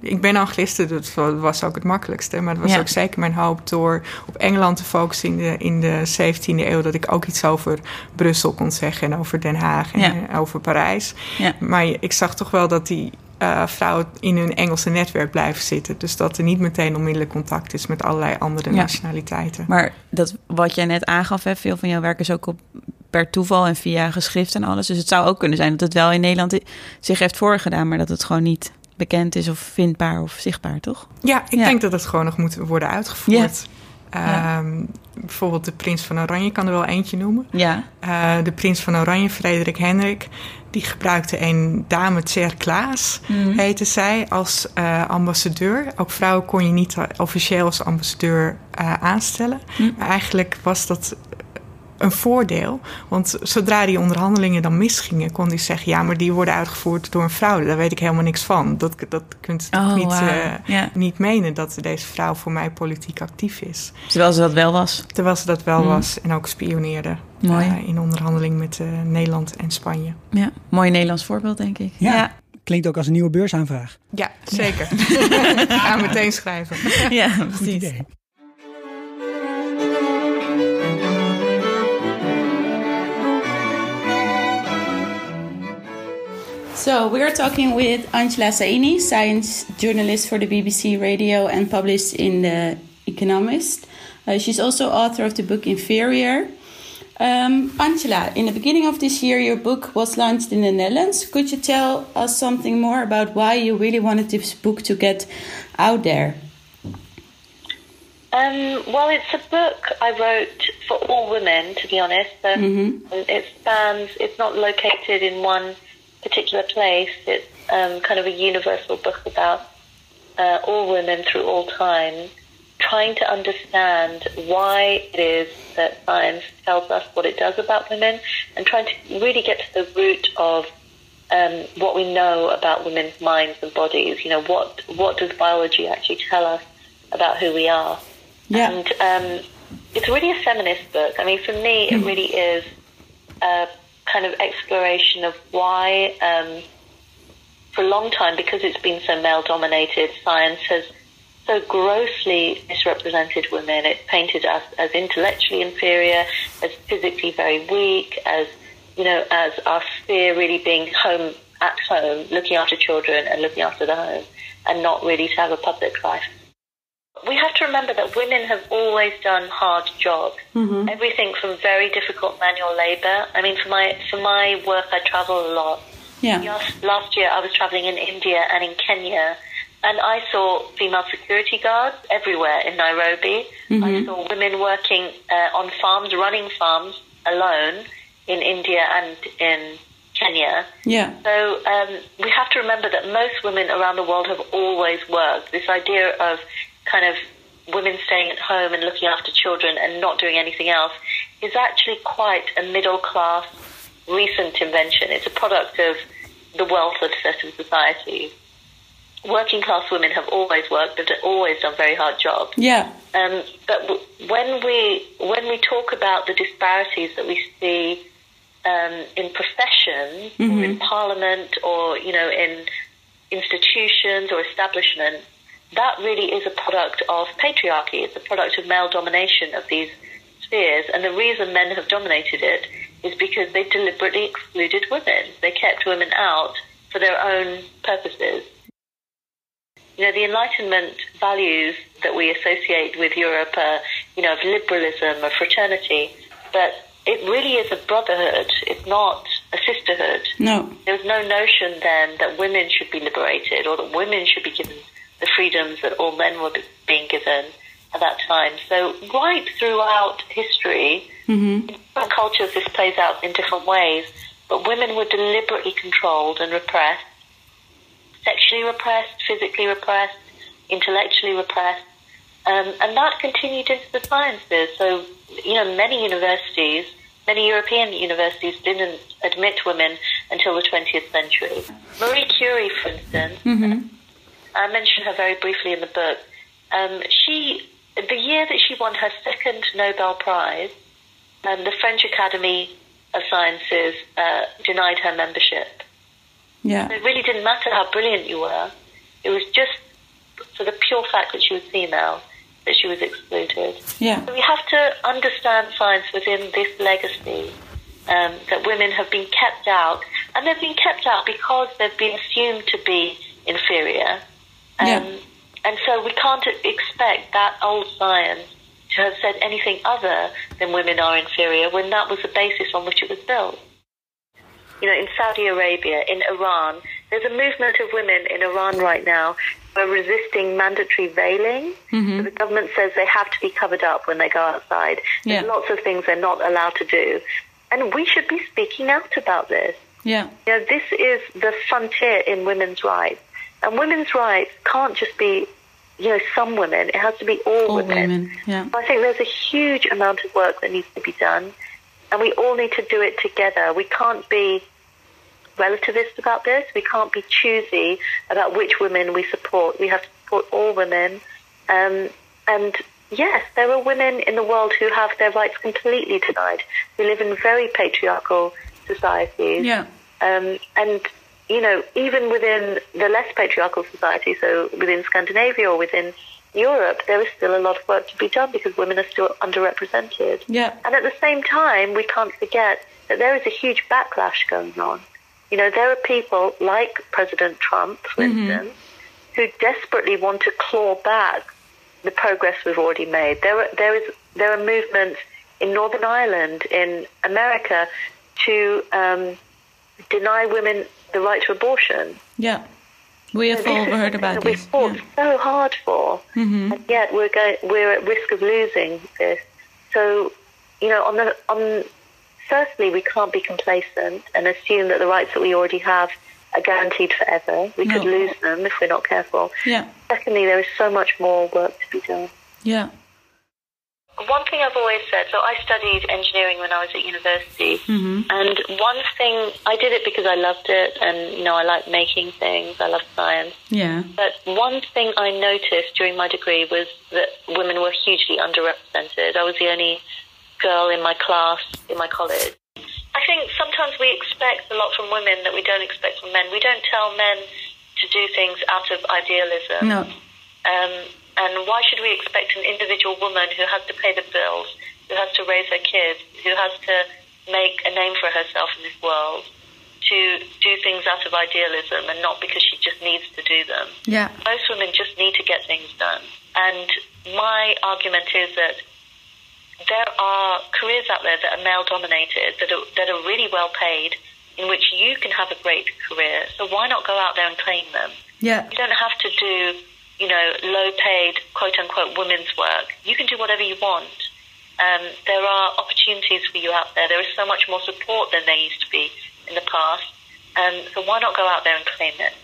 [SPEAKER 1] Ik ben angliste, dat was ook het makkelijkste. Maar het was
[SPEAKER 3] Ja.
[SPEAKER 1] ook zeker mijn hoop door op Engeland te focussen in de, in de 17e eeuw. Dat ik ook iets over Brussel kon zeggen en over Den Haag en
[SPEAKER 3] Ja.
[SPEAKER 1] over Parijs.
[SPEAKER 3] Ja.
[SPEAKER 1] Maar ik zag toch wel dat die uh, vrouwen in hun Engelse netwerk blijven zitten. Dus dat er niet meteen onmiddellijk contact is met allerlei andere nationaliteiten.
[SPEAKER 3] Maar dat wat jij net aangaf, hè, veel van jouw werk is ook op per toeval en via geschrift en alles. Dus het zou ook kunnen zijn dat het wel in Nederland zich heeft voorgedaan, maar dat het gewoon niet bekend is of vindbaar of zichtbaar, toch?
[SPEAKER 1] Ja, ik denk dat het gewoon nog moet worden uitgevoerd. Ja. Ehm, bijvoorbeeld de prins van Oranje kan er wel eentje noemen.
[SPEAKER 3] Ja.
[SPEAKER 1] Uh, de prins van Oranje, Frederik Hendrik, die gebruikte een dame Tser Klaas, mm. heette zij, als uh, ambassadeur. Ook vrouwen kon je niet officieel als ambassadeur uh, aanstellen. Mm. Maar eigenlijk was dat een voordeel. Want zodra die onderhandelingen dan misgingen, kon hij zeggen: Ja, maar die worden uitgevoerd door een vrouw. Daar weet ik helemaal niks van. Dat, dat kunt je oh, niet, uh, niet menen dat deze vrouw voor mij politiek actief is.
[SPEAKER 3] Terwijl ze dat wel was.
[SPEAKER 1] Terwijl ze dat wel mm. was en ook spioneerde. Uh, in onderhandeling met uh, Nederland en Spanje.
[SPEAKER 3] Ja, mooi Nederlands voorbeeld, denk ik.
[SPEAKER 4] Ja. ja. Klinkt ook als een nieuwe beursaanvraag.
[SPEAKER 1] Ja, zeker. Ga meteen schrijven.
[SPEAKER 3] Ja, precies. So we are talking with Angela Saini, science journalist for the BBC Radio and published in the Economist. Uh, she's also author of the book Inferior. Um, Angela, in the beginning of this year, your book was launched in the Netherlands. Could you tell us something more about why you really wanted this book to get out there?
[SPEAKER 2] Um, well, it's a book I wrote for all women, to be honest. Um, mm-hmm. It spans, it's not located in one particular place. It's um, kind of a universal book about uh, all women through all time, trying to understand why it is that science tells us what it does about women, and trying to really get to the root of um, what we know about women's minds and bodies. You know, what what does biology actually tell us about who we are? Yeah. And um, it's really a feminist book. I mean, for me, it hmm. really is. Uh, kind of exploration of why, um, for a long time, because it's been so male dominated, science has so grossly misrepresented women. It's painted us as intellectually inferior, as physically very weak, as you know, as our sphere really being home at home, looking after children and looking after the home, and not really to have a public life we have to remember that women have always done hard jobs. Mm-hmm. Everything from very difficult manual labor. I mean, for my for my work, I travel a lot.
[SPEAKER 3] Yeah.
[SPEAKER 2] Last, last year, I was traveling in India and in Kenya, and I saw female security guards everywhere in Nairobi. Mm-hmm. I saw women working uh, on farms, running farms alone in India and in Kenya.
[SPEAKER 3] Yeah.
[SPEAKER 2] So um, we have to remember that most women around the world have always worked. This idea of kind of women staying at home and looking after children and not doing anything else is actually quite a middle class recent invention. It's a product of the wealth of certain societies. Working class women have always worked, but have always done very hard jobs.
[SPEAKER 3] Yeah.
[SPEAKER 2] Um, but when we when we talk about the disparities that we see um, in professions, mm-hmm. or in parliament, or you know, in institutions or establishments, that really is a product of patriarchy. It's a product of male domination of these spheres. And the reason men have dominated it is because they deliberately excluded women. They kept women out for their own purposes. You know, the Enlightenment values that we associate with Europe are, you know, of liberalism, of fraternity, but it really is a brotherhood. It's not a sisterhood.
[SPEAKER 3] No.
[SPEAKER 2] There was no notion then that women should be liberated or that women should be given the freedoms that all men were being given at that time. So right throughout history, mm-hmm. in different cultures, this plays out in different ways. But women were deliberately controlled and repressed, sexually repressed, physically repressed, intellectually repressed, um, and that continued into the sciences. So you know, many universities, many European universities, didn't admit women until the 20th century. Marie Curie, for instance. Mm-hmm I mention her very briefly in the book. Um, she, the year that she won her second Nobel Prize, um, the French Academy of Sciences uh, denied her membership.
[SPEAKER 3] Yeah.
[SPEAKER 2] So it really didn't matter how brilliant you were. It was just for the pure fact that she was female that she was excluded.
[SPEAKER 3] Yeah.
[SPEAKER 2] So we have to understand science within this legacy um, that women have been kept out, and they've been kept out because they've been assumed to be inferior. Um,
[SPEAKER 3] Yeah.
[SPEAKER 2] And so we can't expect that old science to have said anything other than women are inferior when that was the basis on which it was built. You know, in Saudi Arabia, in Iran, there's a movement of women in Iran right now who are resisting mandatory veiling. So the government says they have to be covered up when they go outside. There's
[SPEAKER 3] Yeah.
[SPEAKER 2] lots of things they're not allowed to do. And we should be speaking out about this.
[SPEAKER 3] Yeah.
[SPEAKER 2] You know, this is the frontier in women's rights. And women's rights can't just be, you know, some women. It has to be all,
[SPEAKER 3] All
[SPEAKER 2] women.
[SPEAKER 3] women. Ja.
[SPEAKER 2] I think there's a huge amount of work that needs to be done. And we all need to do it together. We can't be relativist about this. We can't be choosy about which women we support. We have to support all women. Um, and yes, there are women in the world who have their rights completely denied, who live in very patriarchal societies.
[SPEAKER 3] Ja.
[SPEAKER 2] Um, and, you know, even within the less patriarchal society, so within Scandinavia or within Europe, there is still a lot of work to be done because women are still underrepresented.
[SPEAKER 3] Ja.
[SPEAKER 2] And at the same time, we can't forget that there is a huge backlash going on. You know, there are people like President Trump, for instance, who desperately want to claw back the progress we've already made. There are, there is, there are movements in Northern Ireland, in America, to um, deny women the right to abortion.
[SPEAKER 3] Yeah. We have all heard about this.
[SPEAKER 2] fought
[SPEAKER 3] Ja.
[SPEAKER 2] so hard for, mm-hmm. and yet we're going, we're at risk of losing this. So, you know, on the on, firstly, we can't be complacent and assume that the rights that we already have are guaranteed forever. We could lose them if we're not careful.
[SPEAKER 3] Ja.
[SPEAKER 2] Secondly, there is so much more work to be done.
[SPEAKER 3] Ja.
[SPEAKER 2] One thing I've always said, so I studied engineering when I was at university, and one thing I did it because I loved it, and you know I like making things, I love science.
[SPEAKER 3] Ja.
[SPEAKER 2] But one thing I noticed during my degree was that women were hugely underrepresented. I was the only girl in my class in my college. I think sometimes we expect a lot from women that we don't expect from men. We don't tell men to do things out of idealism.
[SPEAKER 3] No.
[SPEAKER 2] Um, and why should we expect an individual woman who has to pay the bills, who has to raise her kids, who has to make a name for herself in this world, to do things out of idealism and not because she just needs to do them?
[SPEAKER 3] Ja.
[SPEAKER 2] Most women just need to get things done. And my argument is that there are careers out there that are male dominated, that are, that are really well paid, in which you can have a great career. So why not go out there and claim them?
[SPEAKER 3] Ja.
[SPEAKER 2] You don't have to do, you know, low paid, quote unquote, women's work. You can do whatever you want. Um, there are opportunities for you out there. There is so much more support than there used to be in the past. Um, so why not go out there and claim it?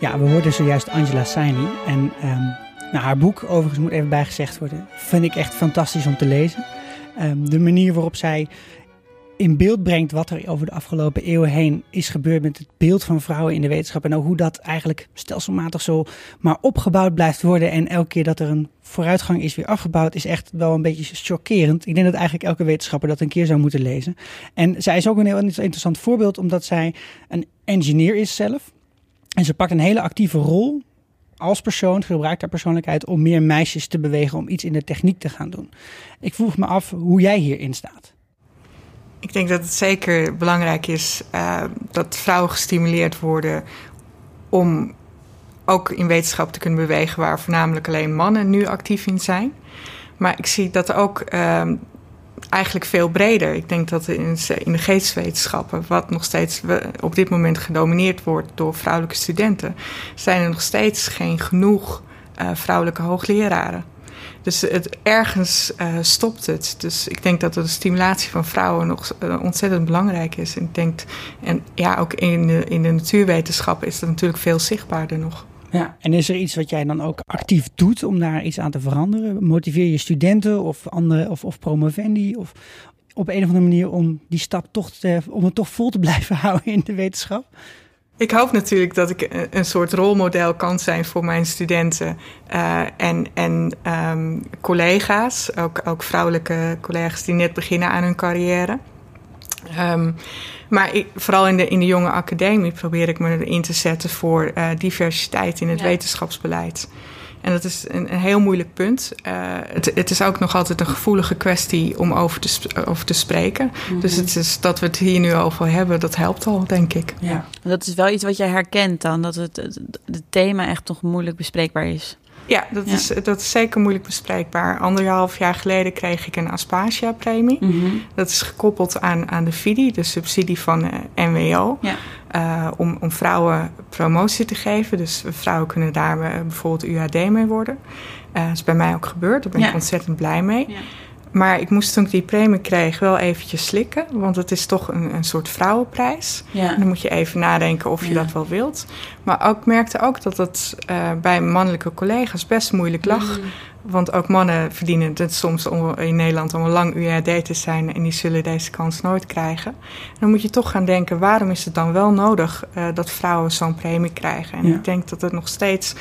[SPEAKER 4] Ja, we hoorden zojuist Angela Saini. En ehm, nou, haar boek, overigens moet even bijgezegd worden, vind ik echt fantastisch om te lezen. Ehm, de manier waarop zij in beeld brengt wat er over de afgelopen eeuwen heen is gebeurd met het beeld van vrouwen in de wetenschap. En ook hoe dat eigenlijk stelselmatig zo maar opgebouwd blijft worden. En elke keer dat er een vooruitgang is weer afgebouwd, is echt wel een beetje chockerend. Ik denk dat eigenlijk elke wetenschapper dat een keer zou moeten lezen. En zij is ook een heel interessant voorbeeld, omdat zij een engineer is zelf. En ze pakt een hele actieve rol als persoon, gebruikt haar persoonlijkheid om meer meisjes te bewegen om iets in de techniek te gaan doen. Ik vroeg me af hoe jij hierin staat.
[SPEAKER 1] Ik denk dat het zeker belangrijk is uh, dat vrouwen gestimuleerd worden om ook in wetenschap te kunnen bewegen waar voornamelijk alleen mannen nu actief in zijn. Maar ik zie dat ook uh, eigenlijk veel breder. Ik denk dat in, in de geesteswetenschappen, wat nog steeds op dit moment gedomineerd wordt door vrouwelijke studenten, zijn er nog steeds geen genoeg uh, vrouwelijke hoogleraren. Dus het, ergens uh, stopt het. Dus ik denk dat de stimulatie van vrouwen nog uh, ontzettend belangrijk is. En ik denk, en ja, ook in de, in de natuurwetenschappen is dat natuurlijk veel zichtbaarder nog.
[SPEAKER 4] Ja, en is er iets wat jij dan ook actief doet om daar iets aan te veranderen? Motiveer je studenten of andere of, of promovendi of op een of andere manier om die stap toch te, om het toch vol te blijven houden in de wetenschap?
[SPEAKER 1] Ik hoop natuurlijk dat ik een soort rolmodel kan zijn voor mijn studenten uh, en, en um, collega's, ook, ook vrouwelijke collega's die net beginnen aan hun carrière. Um, maar ik, vooral in de, in de jonge academie probeer ik me in te zetten voor uh, diversiteit in het ja. wetenschapsbeleid. En dat is een, een heel moeilijk punt. Uh, het, het, is ook nog altijd een gevoelige kwestie om over te, over te spreken. Mhm. Dus het is, dat we het hier nu over hebben, dat helpt al, denk ik.
[SPEAKER 3] Ja. Dat is wel iets wat jij herkent dan, dat het, het, het thema echt toch moeilijk bespreekbaar is.
[SPEAKER 1] Ja, dat, Is, dat is zeker moeilijk bespreekbaar. Anderhalf jaar geleden kreeg ik een Aspasia-premie. Mhm. Dat is gekoppeld aan, aan de FIDI, de subsidie van uh, eh, NWO. Ja. Uh, om, om vrouwen promotie te geven. Dus vrouwen kunnen daar uh, bijvoorbeeld UAD mee worden. dat is bij mij ook gebeurd. Daar ben ik ontzettend blij mee. Ja. Maar ik moest toen ik die premie kreeg wel eventjes slikken. Want het is toch een, een soort vrouwenprijs. Ja. dan moet je even nadenken of je dat wel wilt. Maar ik merkte ook dat het uh, bij mannelijke collega's best moeilijk lag. Mm. Want ook mannen verdienen het soms om in Nederland om een lang UAD te zijn. En die zullen deze kans nooit krijgen. dan moet je toch gaan denken, waarom is het dan wel nodig uh, dat vrouwen zo'n premie krijgen? En ik denk dat het nog steeds,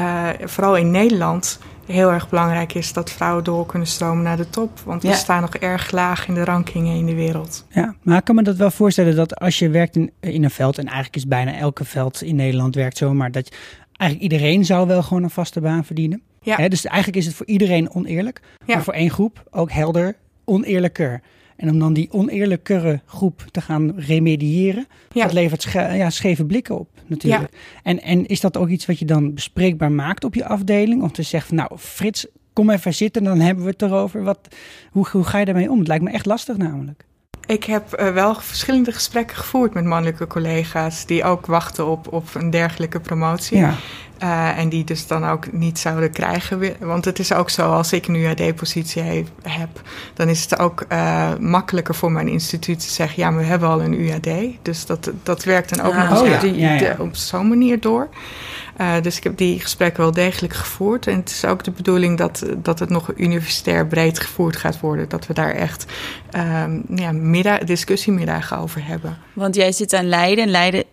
[SPEAKER 1] uh, vooral in Nederland heel erg belangrijk is dat vrouwen door kunnen stromen naar de top. Want we staan nog erg laag in de rankingen in de wereld.
[SPEAKER 4] Ja, maar ik kan me dat wel voorstellen dat als je werkt in, in een veld, en eigenlijk is bijna elke veld in Nederland werkt zo, maar dat eigenlijk iedereen zou wel gewoon een vaste baan verdienen. Ja. dus eigenlijk is het voor iedereen oneerlijk, maar voor één groep ook helder oneerlijker. En om dan die oneerlijkere groep te gaan remediëren, dat levert ja, scheve blikken op natuurlijk. En, en is dat ook iets wat je dan bespreekbaar maakt op je afdeling? Om te zeggen, van, nou Frits, kom even zitten, dan hebben we het erover. Wat, hoe, hoe ga je daarmee om? Het lijkt me echt lastig namelijk.
[SPEAKER 1] Ik heb uh, wel verschillende gesprekken gevoerd met mannelijke collega's die ook wachten op, op een dergelijke promotie. Ja. Uh, en die dus dan ook niet zouden krijgen. Want het is ook zo, als ik een UAD-positie heb, dan is het ook uh, makkelijker voor mijn instituut te zeggen: ja, maar we hebben al een UAD. Dus dat, dat werkt dan ook ah, nog oh, ja. ja, op zo'n manier door. Uh, dus ik heb die gesprekken wel degelijk gevoerd. En het is ook de bedoeling dat, dat het nog universitair breed gevoerd gaat worden. Dat we daar echt um, ja, middag, discussiemiddagen over hebben.
[SPEAKER 3] Want jij zit aan Leiden. Leiden,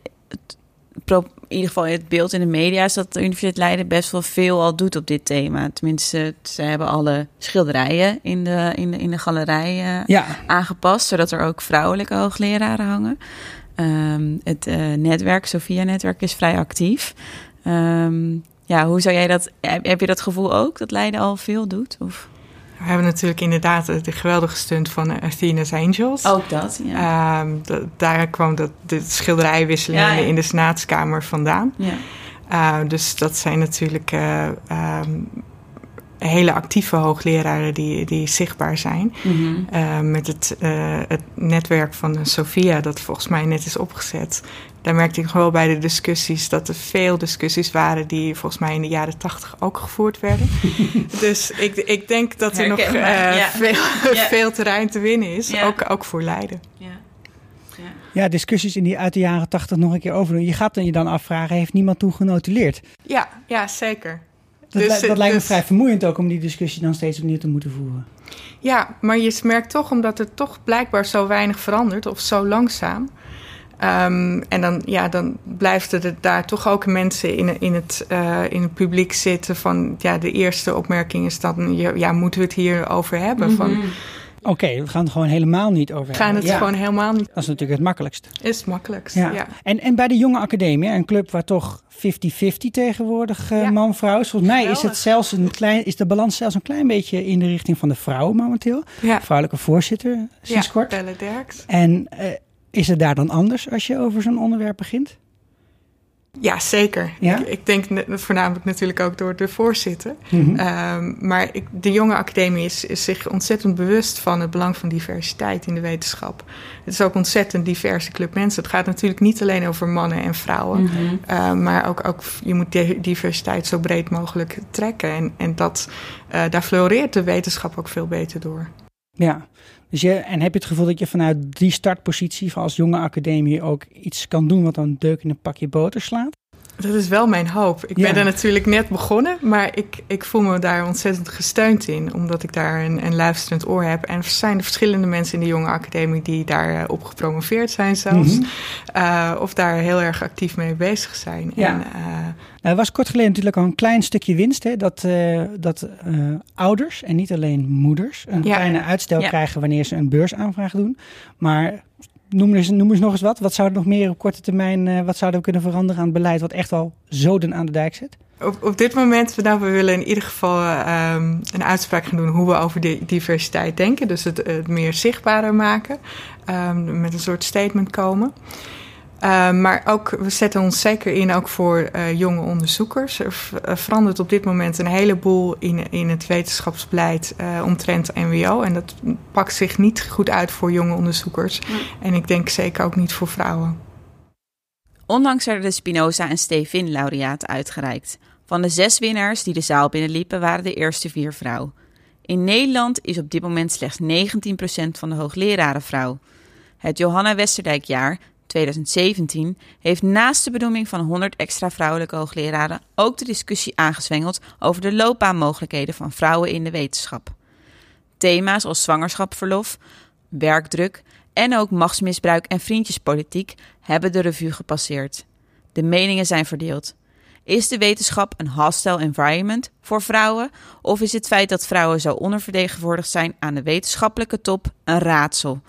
[SPEAKER 3] in ieder geval in het beeld in de media, is dat de Universiteit Leiden best wel veel al doet op dit thema. Tenminste, ze hebben alle schilderijen in de, in de, in de galerij uh, aangepast, zodat er ook vrouwelijke hoogleraren hangen. Um, het uh, netwerk, Sophia-netwerk, is vrij actief. Um, ja, hoe zou jij dat... Heb je dat gevoel ook, dat Leiden al veel doet? Of?
[SPEAKER 1] We hebben natuurlijk inderdaad de geweldige stunt van Athena's Angels.
[SPEAKER 3] Ook dat, ja. Um,
[SPEAKER 1] daar kwam dat, de schilderijwisseling in de Senaatskamer vandaan. Ja. Uh, dus dat zijn natuurlijk uh, um, hele actieve hoogleraren die, die zichtbaar zijn. Mm -hmm. uh, met het, het netwerk van Sophia, dat volgens mij net is opgezet daar merkte ik gewoon bij de discussies dat er veel discussies waren die volgens mij in de jaren tachtig ook gevoerd werden. dus ik, ik denk dat er nog uh, veel, veel terrein te winnen is, ook, ook voor Leiden.
[SPEAKER 4] Ja, discussies in die uit de jaren tachtig nog een keer over doen. Je gaat dan je dan afvragen, heeft niemand toen genotuleerd?
[SPEAKER 1] Ja, ja zeker.
[SPEAKER 4] Dat, dus, dat lijkt me dus- vrij vermoeiend ook om die discussie dan steeds opnieuw te moeten voeren.
[SPEAKER 1] Ja, maar je merkt toch, omdat er toch blijkbaar zo weinig verandert, of zo langzaam, Um, en dan, ja, dan blijft er daar toch ook mensen in, in, het, uh, in het publiek zitten van... ja, de eerste opmerking is dan, ja, moeten we het hier over hebben? van,
[SPEAKER 4] Oké, we gaan het gewoon helemaal niet over
[SPEAKER 1] We gaan het gewoon helemaal niet
[SPEAKER 4] Dat is natuurlijk het makkelijkst.
[SPEAKER 1] Is het makkelijkst, ja.
[SPEAKER 4] En, en bij de Jonge Academie, een club waar toch 50-50 tegenwoordig uh, man-vrouw is. Volgens mij is, het zelfs een klein, is de balans zelfs een klein beetje in de richting van de vrouwen momenteel. Vrouwelijke voorzitter sinds kort.
[SPEAKER 1] Belle Derks.
[SPEAKER 4] En... Uh, is het daar dan anders als je over zo'n onderwerp begint?
[SPEAKER 1] Ja, zeker. Ja? Ik, ik, denk voornamelijk natuurlijk ook door de voorzitter. Mm maar ik, de jonge academie is, is, zich ontzettend bewust van het belang van diversiteit in de wetenschap. Het is ook ontzettend diverse club mensen. Het gaat natuurlijk niet alleen over mannen en vrouwen, uh, maar ook, ook je moet de diversiteit zo breed mogelijk trekken. En, en dat, uh, daar floreert de wetenschap ook veel beter door.
[SPEAKER 4] Ja, dus je, en heb je het gevoel dat je vanuit die startpositie als jonge academie ook iets kan doen wat een deuk in een pakje boter slaat?
[SPEAKER 1] Dat is wel mijn hoop. Ik ben er natuurlijk net begonnen, maar ik, ik voel me daar ontzettend gesteund in, omdat ik daar een, een luisterend oor heb. En er zijn er verschillende mensen in de jonge academie die daarop op gepromoveerd zijn zelfs, mhm. uh, of daar heel erg actief mee bezig zijn. Ja. En, uh,
[SPEAKER 4] er was kort geleden natuurlijk al een klein stukje winst, hè, dat, uh, dat ouders en niet alleen moeders een kleine uitstel krijgen wanneer ze een beursaanvraag doen. Maar noem eens, nog eens wat. Wat zou er nog meer op korte termijn, uh, wat zouden we kunnen veranderen aan het beleid wat echt al zoden aan de dijk zit?
[SPEAKER 1] Op, op dit moment, nou, we willen in ieder geval ehm, een uitspraak gaan doen hoe we over de diversiteit denken. Dus het, het meer zichtbaarder maken. Ehm, met een soort statement komen. Ehm, maar ook, we zetten ons zeker in ook voor eh, jonge onderzoekers. Er verandert op dit moment een heleboel in, in het wetenschapsbeleid uh, omtrent NWO. En dat pakt zich niet goed uit voor jonge onderzoekers. En ik denk zeker ook niet voor vrouwen.
[SPEAKER 3] Onlangs werden de Spinoza en Stevin laureaten uitgereikt. Van de zes winnaars die de zaal binnenliepen, waren de eerste vier vrouw. In Nederland is op dit moment slechts 19% van de hoogleraren vrouw. Het Johanna Westerdijkjaar 2017 heeft naast de benoeming van 100 extra vrouwelijke hoogleraren ook de discussie aangezwengeld over de loopbaanmogelijkheden van vrouwen in de wetenschap. Thema's als zwangerschapverlof, werkdruk en ook machtsmisbruik en vriendjespolitiek hebben de revue gepasseerd. De meningen zijn verdeeld. Is de wetenschap een hostile environment voor vrouwen? Of is het feit dat vrouwen zo ondervertegenwoordigd zijn aan de wetenschappelijke top een raadsel?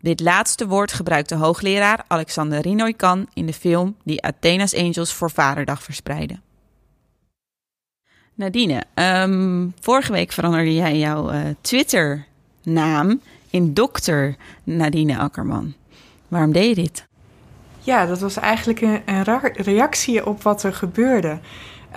[SPEAKER 3] Dit laatste woord gebruikte hoogleraar Alexander Rinoy-Kan in de film die Athena's Angels voor Vaderdag verspreidde. Nadine, um, vorige week veranderde jij jouw uh, Twitter-naam in dokter Nadine Akkerman. Waarom deed je dit?
[SPEAKER 1] Ja, dat was eigenlijk een, een reactie op wat er gebeurde.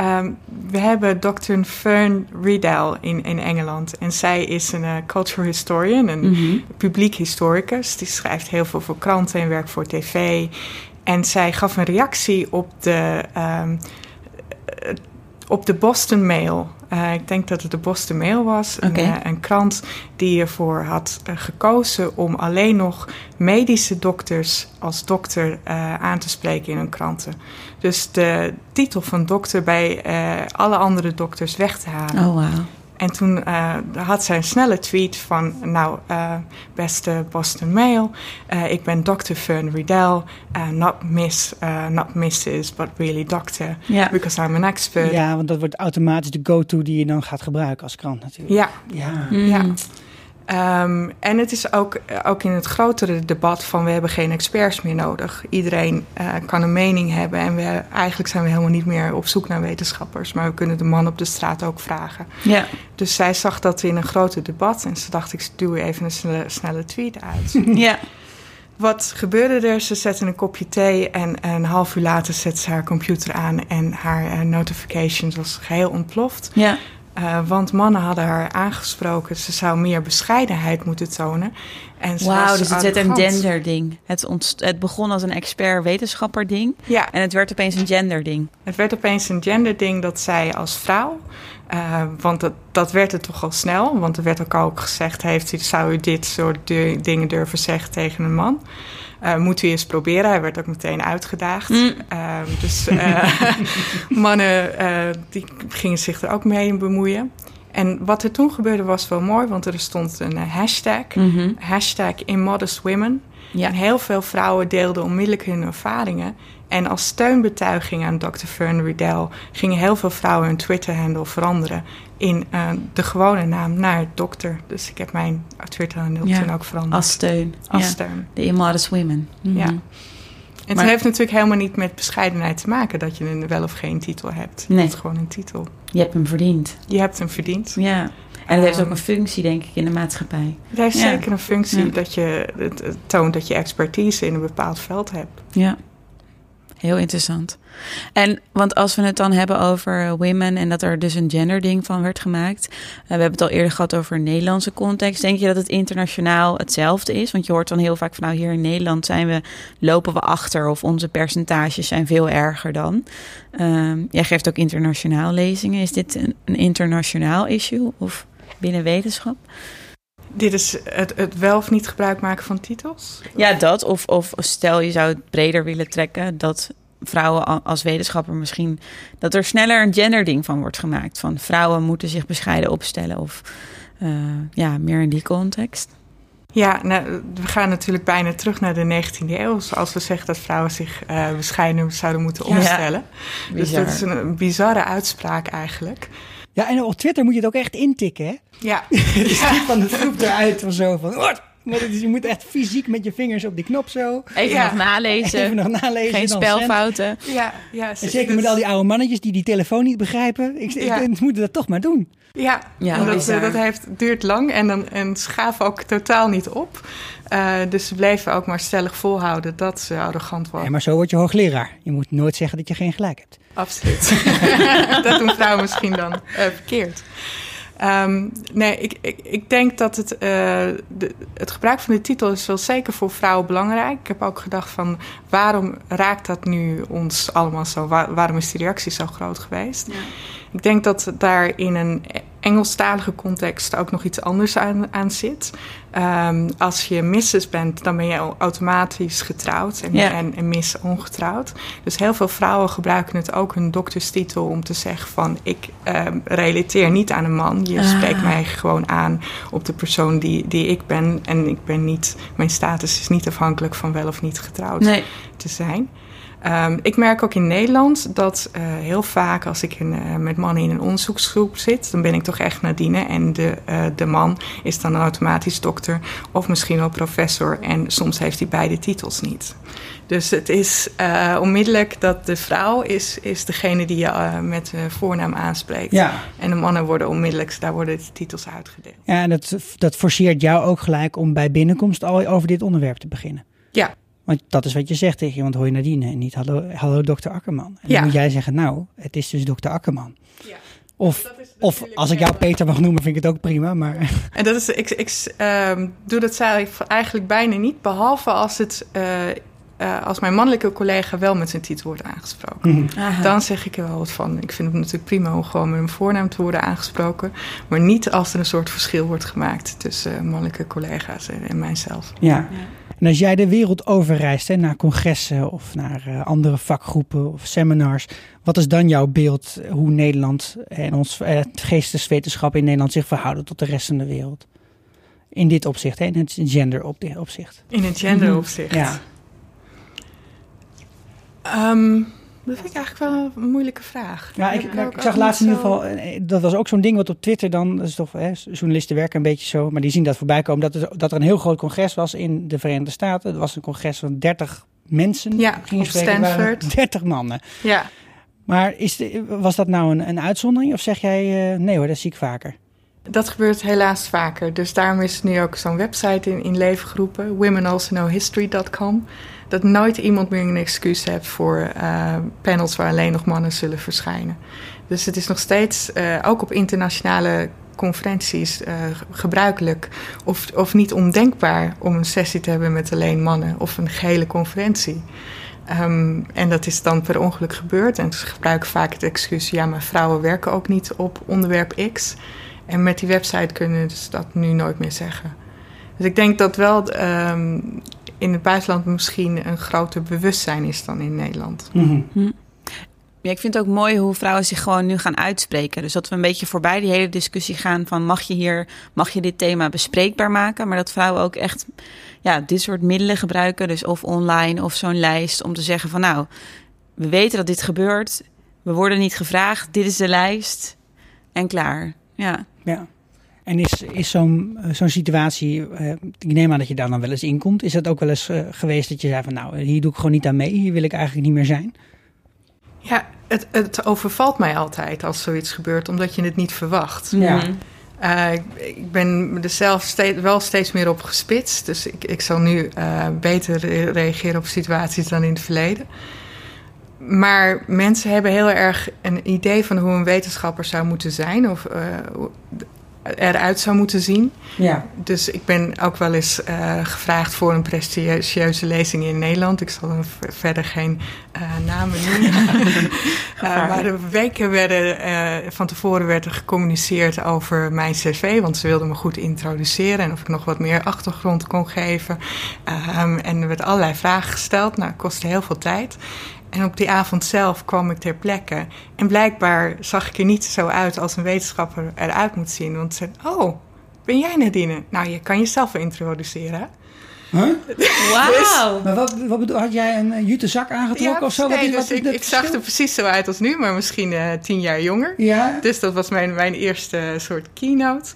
[SPEAKER 1] Um, we hebben Dr. Fern Riedel in, in Engeland. En zij is een uh, cultural historian, een mm -hmm. publiek historicus. Die schrijft heel veel voor kranten en werkt voor tv. En zij gaf een reactie op de, um, op de Boston Mail. Uh, ik denk dat het de Boston Mail was. Okay. Een, uh, een, krant die ervoor had uh, gekozen om alleen nog medische dokters als dokter aan te spreken in hun kranten. Dus de titel van dokter bij alle andere dokters weg te halen.
[SPEAKER 3] Oh, wow.
[SPEAKER 1] En toen uh, had zij een snelle tweet van, nou, uh, beste Boston Mail, uh, ik ben Dr. Fern Riedel, not Miss, not Mrs., but really Doctor,
[SPEAKER 3] ja.
[SPEAKER 1] because I'm an expert.
[SPEAKER 4] Ja, want dat wordt automatisch de go-to die je dan gaat gebruiken als krant natuurlijk.
[SPEAKER 1] Ja.
[SPEAKER 4] Ja.
[SPEAKER 1] Mm. ja. Um, en het is ook, ook in het grotere debat van we hebben geen experts meer nodig. Iedereen uh, kan een mening hebben en we, eigenlijk zijn we helemaal niet meer op zoek naar wetenschappers. Maar we kunnen de man op de straat ook vragen.
[SPEAKER 3] Ja.
[SPEAKER 1] Dus zij zag dat in een groter debat en ze dacht ik duw even een snelle, snelle tweet uit.
[SPEAKER 3] ja.
[SPEAKER 1] Wat gebeurde er? Ze zette een kopje thee en een half uur later zette ze haar computer aan en haar uh, notifications was geheel ontploft.
[SPEAKER 3] Ja.
[SPEAKER 1] Uh, want mannen hadden haar aangesproken. Ze zou meer bescheidenheid moeten tonen.
[SPEAKER 3] Wauw, dus het werd een genderding. Het, het begon als een expert-wetenschapper ding.
[SPEAKER 1] Ja.
[SPEAKER 3] En het werd opeens een genderding.
[SPEAKER 1] Het werd opeens een genderding dat zij als vrouw... Uh, want dat, dat werd het toch al snel. Want er werd ook al gezegd... Heeft zou u dit soort dingen durven zeggen tegen een man? Uh, moet u eens proberen. Hij werd ook meteen uitgedaagd.
[SPEAKER 3] Mm.
[SPEAKER 1] Uh, dus uh, mannen die gingen zich er ook mee bemoeien. En wat er toen gebeurde was wel mooi, want er stond een hashtag.
[SPEAKER 3] Mm-hmm.
[SPEAKER 1] Hashtag Immodest Women.
[SPEAKER 3] Ja.
[SPEAKER 1] En heel veel vrouwen deelden onmiddellijk hun ervaringen. En als steunbetuiging aan Dr. Fern Riedel gingen heel veel vrouwen hun Twitter-handle veranderen in uh, de gewone naam naar dokter. Dus ik heb mijn Twitter-handle
[SPEAKER 3] Ja.
[SPEAKER 1] toen ook veranderd.
[SPEAKER 3] Als steun.
[SPEAKER 1] Als
[SPEAKER 3] ja.
[SPEAKER 1] steun.
[SPEAKER 3] De Immodest Women. Mhm.
[SPEAKER 1] Ja. En
[SPEAKER 3] Maar-
[SPEAKER 1] het heeft natuurlijk helemaal niet met bescheidenheid te maken dat je een wel of geen titel hebt.
[SPEAKER 3] Nee.
[SPEAKER 1] Het is gewoon een titel.
[SPEAKER 3] Je hebt hem verdiend.
[SPEAKER 1] Je hebt hem verdiend.
[SPEAKER 3] Ja. En het heeft
[SPEAKER 1] Ehm,
[SPEAKER 3] ook een functie, denk ik, in de maatschappij.
[SPEAKER 1] Het heeft
[SPEAKER 3] Ja.
[SPEAKER 1] zeker een functie dat je het, het toont dat je expertise in een bepaald veld hebt.
[SPEAKER 3] Ja. Heel interessant. En want als we het dan hebben over women en dat er dus een genderding van werd gemaakt. Uh, we hebben het al eerder gehad over een Nederlandse context. Denk je dat het internationaal hetzelfde is? Want je hoort dan heel vaak van nou hier in Nederland zijn we, lopen we achter of onze percentages zijn veel erger dan. Um, jij geeft ook internationaal lezingen. Is dit een, een internationaal issue of binnen wetenschap?
[SPEAKER 1] Dit is het, het wel of niet gebruik maken van titels.
[SPEAKER 3] Ja, dat. Of, of stel je zou het breder willen trekken, dat vrouwen als wetenschapper misschien dat er sneller een genderding van wordt gemaakt. Van vrouwen moeten zich bescheiden opstellen of uh, ja, meer in die context.
[SPEAKER 1] Ja, nou, we gaan natuurlijk bijna terug naar de 19e eeuw. Als we zeggen dat vrouwen zich uh, bescheiden zouden moeten opstellen.
[SPEAKER 3] Ja,
[SPEAKER 1] dus dat is een, een bizarre uitspraak eigenlijk.
[SPEAKER 4] Ja, en op Twitter moet je het ook echt intikken, hè?
[SPEAKER 1] Ja.
[SPEAKER 4] Je stikt van de groep eruit of zo van... Wat? Is, je moet echt fysiek met je vingers op die knop zo.
[SPEAKER 3] Even
[SPEAKER 1] Ja.
[SPEAKER 3] nog nalezen.
[SPEAKER 4] Even nog nalezen.
[SPEAKER 3] Geen spelfouten.
[SPEAKER 1] Ja, ja,
[SPEAKER 4] En zeker met al die oude mannetjes die die telefoon niet begrijpen. Ik, ik,
[SPEAKER 1] Ja.
[SPEAKER 4] ik moeten dat toch maar doen.
[SPEAKER 1] Ja,
[SPEAKER 3] Ja,
[SPEAKER 1] dat, eh, dat heeft, duurt lang en, dan, en gaven ook totaal niet op. Eh, dus ze bleven ook maar stellig volhouden dat ze arrogant was.
[SPEAKER 4] Ja, maar zo word je hoogleraar. Je moet nooit zeggen dat je geen gelijk hebt.
[SPEAKER 1] Absoluut. dat doen vrouwen misschien dan eh, verkeerd. Ehm, nee, ik, ik, ik denk dat het, eh, de, het gebruik van de titel is wel zeker voor vrouwen belangrijk. Ik heb ook gedacht van waarom raakt dat nu ons allemaal zo? Waar- waarom is die reactie zo groot geweest? Ik denk dat daar in een Engelstalige context ook nog iets anders aan, aan zit. Ehm, als je missus bent, dan ben je automatisch getrouwd en,
[SPEAKER 3] Ja.
[SPEAKER 1] en, ongetrouwd. Dus heel veel vrouwen gebruiken het ook hun dokterstitel om te zeggen van... ik ehm, relateer niet aan een man. Je
[SPEAKER 3] Ah.
[SPEAKER 1] spreekt mij gewoon aan op de persoon die, die ik ben. En ik ben niet, mijn status is niet afhankelijk van wel of niet getrouwd
[SPEAKER 3] Nee.
[SPEAKER 1] te zijn. Ehm, ik merk ook in Nederland dat eh, heel vaak als ik in, eh, met mannen in een onderzoeksgroep zit, dan ben ik toch echt Nadine. En de, eh, de man is dan automatisch dokter of misschien wel professor. En soms heeft hij beide titels niet. Dus het is onmiddellijk dat de vrouw is, is degene die je met voornaam aanspreekt.
[SPEAKER 4] Ja.
[SPEAKER 1] En de mannen worden onmiddellijk, daar worden de titels uitgedeeld.
[SPEAKER 4] Ja, en dat, dat forceert jou ook gelijk om bij binnenkomst al over dit onderwerp te beginnen.
[SPEAKER 1] Ja,
[SPEAKER 4] Want dat is wat je zegt tegen iemand, hoi Nadine, en niet hallo, hallo dokter Akkerman. En dan
[SPEAKER 1] Ja.
[SPEAKER 4] moet jij zeggen, nou, het is dus dokter Akkerman.
[SPEAKER 1] Ja.
[SPEAKER 4] Of, of als ik jou Peter mag noemen, vind ik het ook prima. Maar
[SPEAKER 1] En dat is, ik, ik ehm, doe dat zelf eigenlijk bijna niet, behalve als, het, eh, eh, als mijn mannelijke collega wel met zijn titel wordt aangesproken.
[SPEAKER 3] Aha.
[SPEAKER 1] Dan zeg ik er wel wat van. Ik vind het natuurlijk prima om gewoon met mijn voornaam te worden aangesproken. Maar niet als er een soort verschil wordt gemaakt tussen eh, mannelijke collega's en, en mijzelf.
[SPEAKER 4] ja. En als jij de wereld overreist, hè, naar congressen of naar eh, andere vakgroepen of seminars, wat is dan jouw beeld eh, hoe Nederland en ons eh, geesteswetenschap in Nederland zich verhouden tot de rest van de wereld? In dit opzicht, hè, in het gender op opzicht.
[SPEAKER 1] In het genderopzicht.
[SPEAKER 4] Ja.
[SPEAKER 1] Ehm, dat vind ik eigenlijk wel een moeilijke vraag.
[SPEAKER 4] Ja, ik, zag laatst in ieder geval, eh, dat was ook zo'n ding wat op Twitter dan, dat is toch, hè, journalisten werken een beetje zo, maar die zien dat voorbij komen, dat er, dat er een heel groot congres was in de Verenigde Staten. Er was een congres van 30 mensen.
[SPEAKER 1] Ja, op Stanford.
[SPEAKER 4] 30 mannen.
[SPEAKER 1] Ja,
[SPEAKER 4] Maar is de, was dat nou een, een uitzondering of zeg jij, eh, nee hoor, dat zie ik vaker?
[SPEAKER 1] Dat gebeurt helaas vaker. Dus daarom is nu ook zo'n website in, in leven geroepen, womenalsoknowhistory.com. Dat nooit iemand meer een excuus heeft voor eh, panels waar alleen nog mannen zullen verschijnen. Dus het is nog steeds, eh, ook op internationale conferenties, eh, gebruikelijk of, of niet ondenkbaar om een sessie te hebben met alleen mannen of een gehele conferentie. Ehm, en dat is dan per ongeluk gebeurd. En ze gebruiken vaak het excuus: ja, maar vrouwen werken ook niet op onderwerp X. En met die website kunnen ze dat nu nooit meer zeggen. Dus ik denk dat wel ehm, in het buitenland misschien een groter bewustzijn is dan in Nederland.
[SPEAKER 3] Ja, ik vind het ook mooi hoe vrouwen zich gewoon nu gaan uitspreken. Dus dat we een beetje voorbij die hele discussie gaan van mag je hier, mag je dit thema bespreekbaar maken? Maar dat vrouwen ook echt ja, dit soort middelen gebruiken. Dus of online of zo'n lijst om te zeggen van nou, we weten dat dit gebeurt. We worden niet gevraagd. Dit is de lijst. En klaar. Ja.
[SPEAKER 4] Ja. En is, is zo'n eh, zo'n situatie, eh, ik neem aan dat je daar dan wel eens in komt. Is dat ook wel eens eh, geweest dat je zei van nou, hier doe ik gewoon niet aan mee. Hier wil ik eigenlijk niet meer zijn.
[SPEAKER 1] Ja, het, het overvalt mij altijd als zoiets gebeurt, omdat je het niet verwacht.
[SPEAKER 4] Ja.
[SPEAKER 3] Mhm.
[SPEAKER 1] Eh, ik, ik ben er zelf steeds, wel steeds meer op gespitst. Dus ik, ik zal nu eh, beter re- reageren op situaties dan in het verleden. Maar mensen hebben heel erg een idee van hoe een wetenschapper zou moeten zijn. Of eh, eruit zou moeten zien.
[SPEAKER 4] Ja.
[SPEAKER 1] Dus ik ben ook wel eens eh, gevraagd voor een prestigieuze lezing in Nederland. Ik zal er verder geen eh, namen noemen. Eh, maar er weken werden, van tevoren werd er gecommuniceerd over mijn cv. Want ze wilden me goed introduceren en of ik nog wat meer achtergrond kon geven. Ehm, en er werd allerlei vragen gesteld. Nou, het kostte heel veel tijd. En op die avond zelf kwam ik ter plekke. En blijkbaar zag ik er niet zo uit als een wetenschapper eruit moet zien. Want ze zeiden, oh, ben jij Nadine? Nou, je kan jezelf wel introduceren. hè?"
[SPEAKER 3] Wauw.
[SPEAKER 4] Maar wat, wat bedoel, had jij een, een jute zak aangetrokken of zo? Wat is-
[SPEAKER 1] dus
[SPEAKER 4] wat
[SPEAKER 1] ik, zag er precies zo uit als nu, maar misschien eh, tien jaar jonger.
[SPEAKER 4] Ja,
[SPEAKER 1] Dus dat was mijn, mijn eerste soort keynote.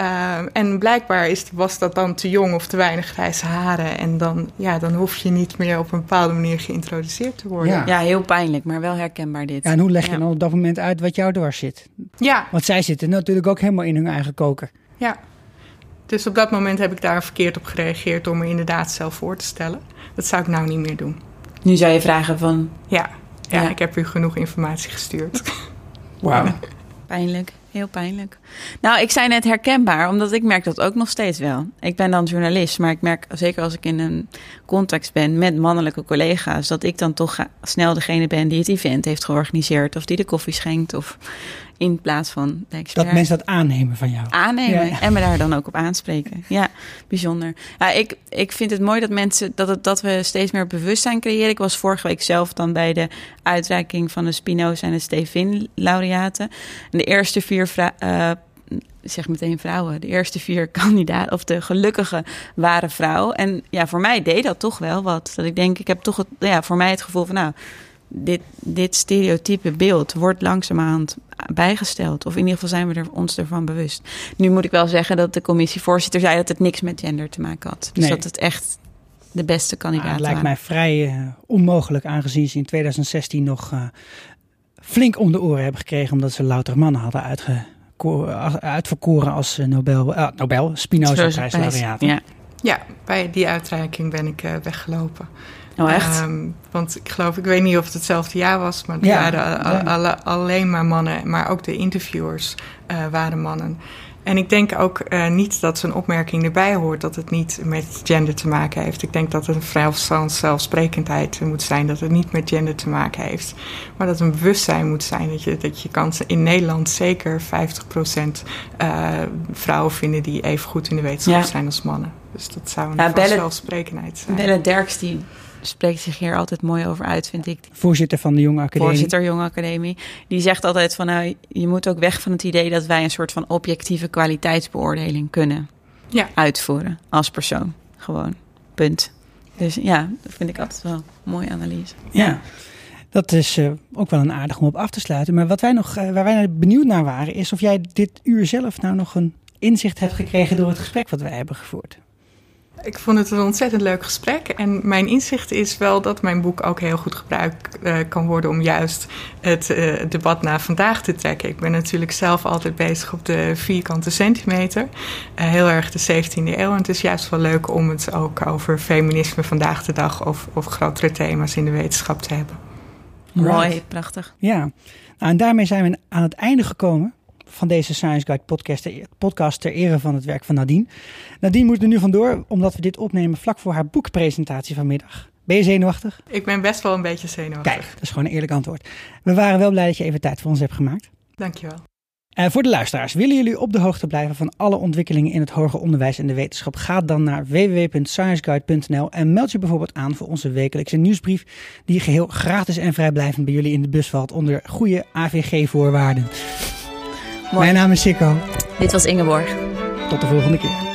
[SPEAKER 1] Ehm, en blijkbaar is, was dat dan te jong of te weinig grijze haren. En dan, ja, dan hoef je niet meer op een bepaalde manier geïntroduceerd te worden.
[SPEAKER 4] Ja.
[SPEAKER 3] Ja, heel pijnlijk, maar wel herkenbaar dit.
[SPEAKER 4] ja, en hoe leg je
[SPEAKER 3] Ja.
[SPEAKER 4] dan op dat moment uit wat jou dwars zit?
[SPEAKER 1] ja,
[SPEAKER 4] Want zij zitten natuurlijk ook helemaal in hun eigen koker.
[SPEAKER 1] ja. Dus op dat moment heb ik daar verkeerd op gereageerd om me inderdaad zelf voor te stellen. Dat zou ik nou niet meer doen.
[SPEAKER 3] Nu zou je vragen van,
[SPEAKER 1] Ja, ja,
[SPEAKER 3] Ja.
[SPEAKER 1] ik heb u genoeg informatie gestuurd.
[SPEAKER 4] Wauw.
[SPEAKER 3] Pijnlijk, heel pijnlijk. Nou, ik zei net herkenbaar, omdat ik merk dat ook nog steeds wel. Ik ben dan journalist, maar ik merk zeker als ik in een context ben met mannelijke collega's, dat ik dan toch snel degene ben die het event heeft georganiseerd, of die de koffie schenkt, of in plaats van de expert
[SPEAKER 4] Dat mensen dat aannemen van jou.
[SPEAKER 3] aannemen
[SPEAKER 4] Ja.
[SPEAKER 3] en me daar dan ook op aanspreken. Ja, bijzonder. Ja, ik, ik vind het mooi dat mensen dat, het, dat we steeds meer bewustzijn creëren. Ik was vorige week zelf dan bij de uitreiking van de Spinoza en de Stevin laureaten. En de eerste vier ik zeg meteen vrouwen, de eerste vier kandidaten of de gelukkige waren vrouw. En ja, voor mij deed dat toch wel wat. Dat ik denk, ik heb toch het, ja, voor mij het gevoel van nou. Dit, dit stereotype beeld wordt langzamerhand bijgesteld. Of in ieder geval zijn we er, ons ervan bewust. Nu moet ik wel zeggen dat de commissievoorzitter zei dat het niks met gender te maken had. Dus
[SPEAKER 4] Nee.
[SPEAKER 3] dat het echt de beste
[SPEAKER 4] Ah,
[SPEAKER 3] kandidaten
[SPEAKER 4] het lijkt
[SPEAKER 3] waren.
[SPEAKER 4] mij vrij eh, onmogelijk, aangezien ze in 2016 nog eh, flink om de oren hebben gekregen. omdat ze louter mannen hadden eh, uitverkoren als eh, Nobel, Nobel Spinoza-prijslaureaten.
[SPEAKER 3] Ja.
[SPEAKER 1] ja, bij die uitreiking ben ik eh, weggelopen.
[SPEAKER 3] Oh, echt?
[SPEAKER 1] Ehm, want ik geloof, ik weet niet of het hetzelfde jaar was, maar er
[SPEAKER 4] Ja,
[SPEAKER 1] waren alleen maar mannen, maar ook de interviewers eh, waren mannen. En ik denk ook eh, niet dat zo'n opmerking erbij hoort dat het niet met gender te maken heeft. Ik denk dat het een vrij zelfsprekendheid moet zijn dat het niet met gender te maken heeft. Maar dat een bewustzijn moet zijn dat je, dat je kan in Nederland zeker 50% eh, vrouwen vinden die even goed in de wetenschap
[SPEAKER 3] Ja.
[SPEAKER 1] zijn als mannen. Dus dat zou een
[SPEAKER 3] Ja,
[SPEAKER 1] vanzelfsprekendheid zijn.
[SPEAKER 3] Belle Derks die spreekt zich hier altijd mooi over uit, vind ik.
[SPEAKER 4] Voorzitter van de Jonge Academie.
[SPEAKER 3] Voorzitter Jonge Academie. Die zegt altijd van nou, je moet ook weg van het idee dat wij een soort van objectieve kwaliteitsbeoordeling kunnen
[SPEAKER 1] Ja.
[SPEAKER 3] uitvoeren als persoon. Gewoon. Punt. Dus ja, dat vind ik altijd wel een mooie analyse.
[SPEAKER 4] Ja, dat is eh, ook wel een aardig om op af te sluiten. Maar wat wij nog, eh, waar wij benieuwd naar waren, is of jij dit uur zelf nou nog een inzicht hebt gekregen door het gesprek wat wij hebben gevoerd.
[SPEAKER 1] Ik vond het een ontzettend leuk gesprek. En mijn inzicht is wel dat mijn boek ook heel goed gebruikt eh, kan worden om juist het eh, debat naar vandaag te trekken. Ik ben natuurlijk zelf altijd bezig op de vierkante centimeter. Eh, heel erg de 17e eeuw. En het is juist wel leuk om het ook over feminisme vandaag de dag of, of grotere thema's in de wetenschap te hebben.
[SPEAKER 3] Mooi,
[SPEAKER 4] Right.
[SPEAKER 3] prachtig.
[SPEAKER 4] Ja, nou, en daarmee zijn we aan het einde gekomen van deze Science Guide podcast, ter- podcast ter ere van het werk van Nadine. Nadine moet er nu vandoor, omdat we dit opnemen vlak voor haar boekpresentatie vanmiddag. Ben je zenuwachtig?
[SPEAKER 1] Ik ben best wel een beetje zenuwachtig.
[SPEAKER 4] Kijk, dat is gewoon een eerlijk antwoord. We waren wel blij dat je even tijd voor ons hebt gemaakt.
[SPEAKER 1] Dankjewel.
[SPEAKER 4] Eh, voor de luisteraars, willen jullie op de hoogte blijven van alle ontwikkelingen in het hoger onderwijs en de wetenschap? Ga dan naar www.scienceguide.nl en meld je bijvoorbeeld aan voor onze wekelijkse nieuwsbrief, die geheel gratis en vrijblijvend bij jullie in de bus valt onder goede AVG-voorwaarden.
[SPEAKER 3] Mooi.
[SPEAKER 4] Mijn naam is Sikko.
[SPEAKER 3] Dit was Ingeborg.
[SPEAKER 4] Tot de volgende keer.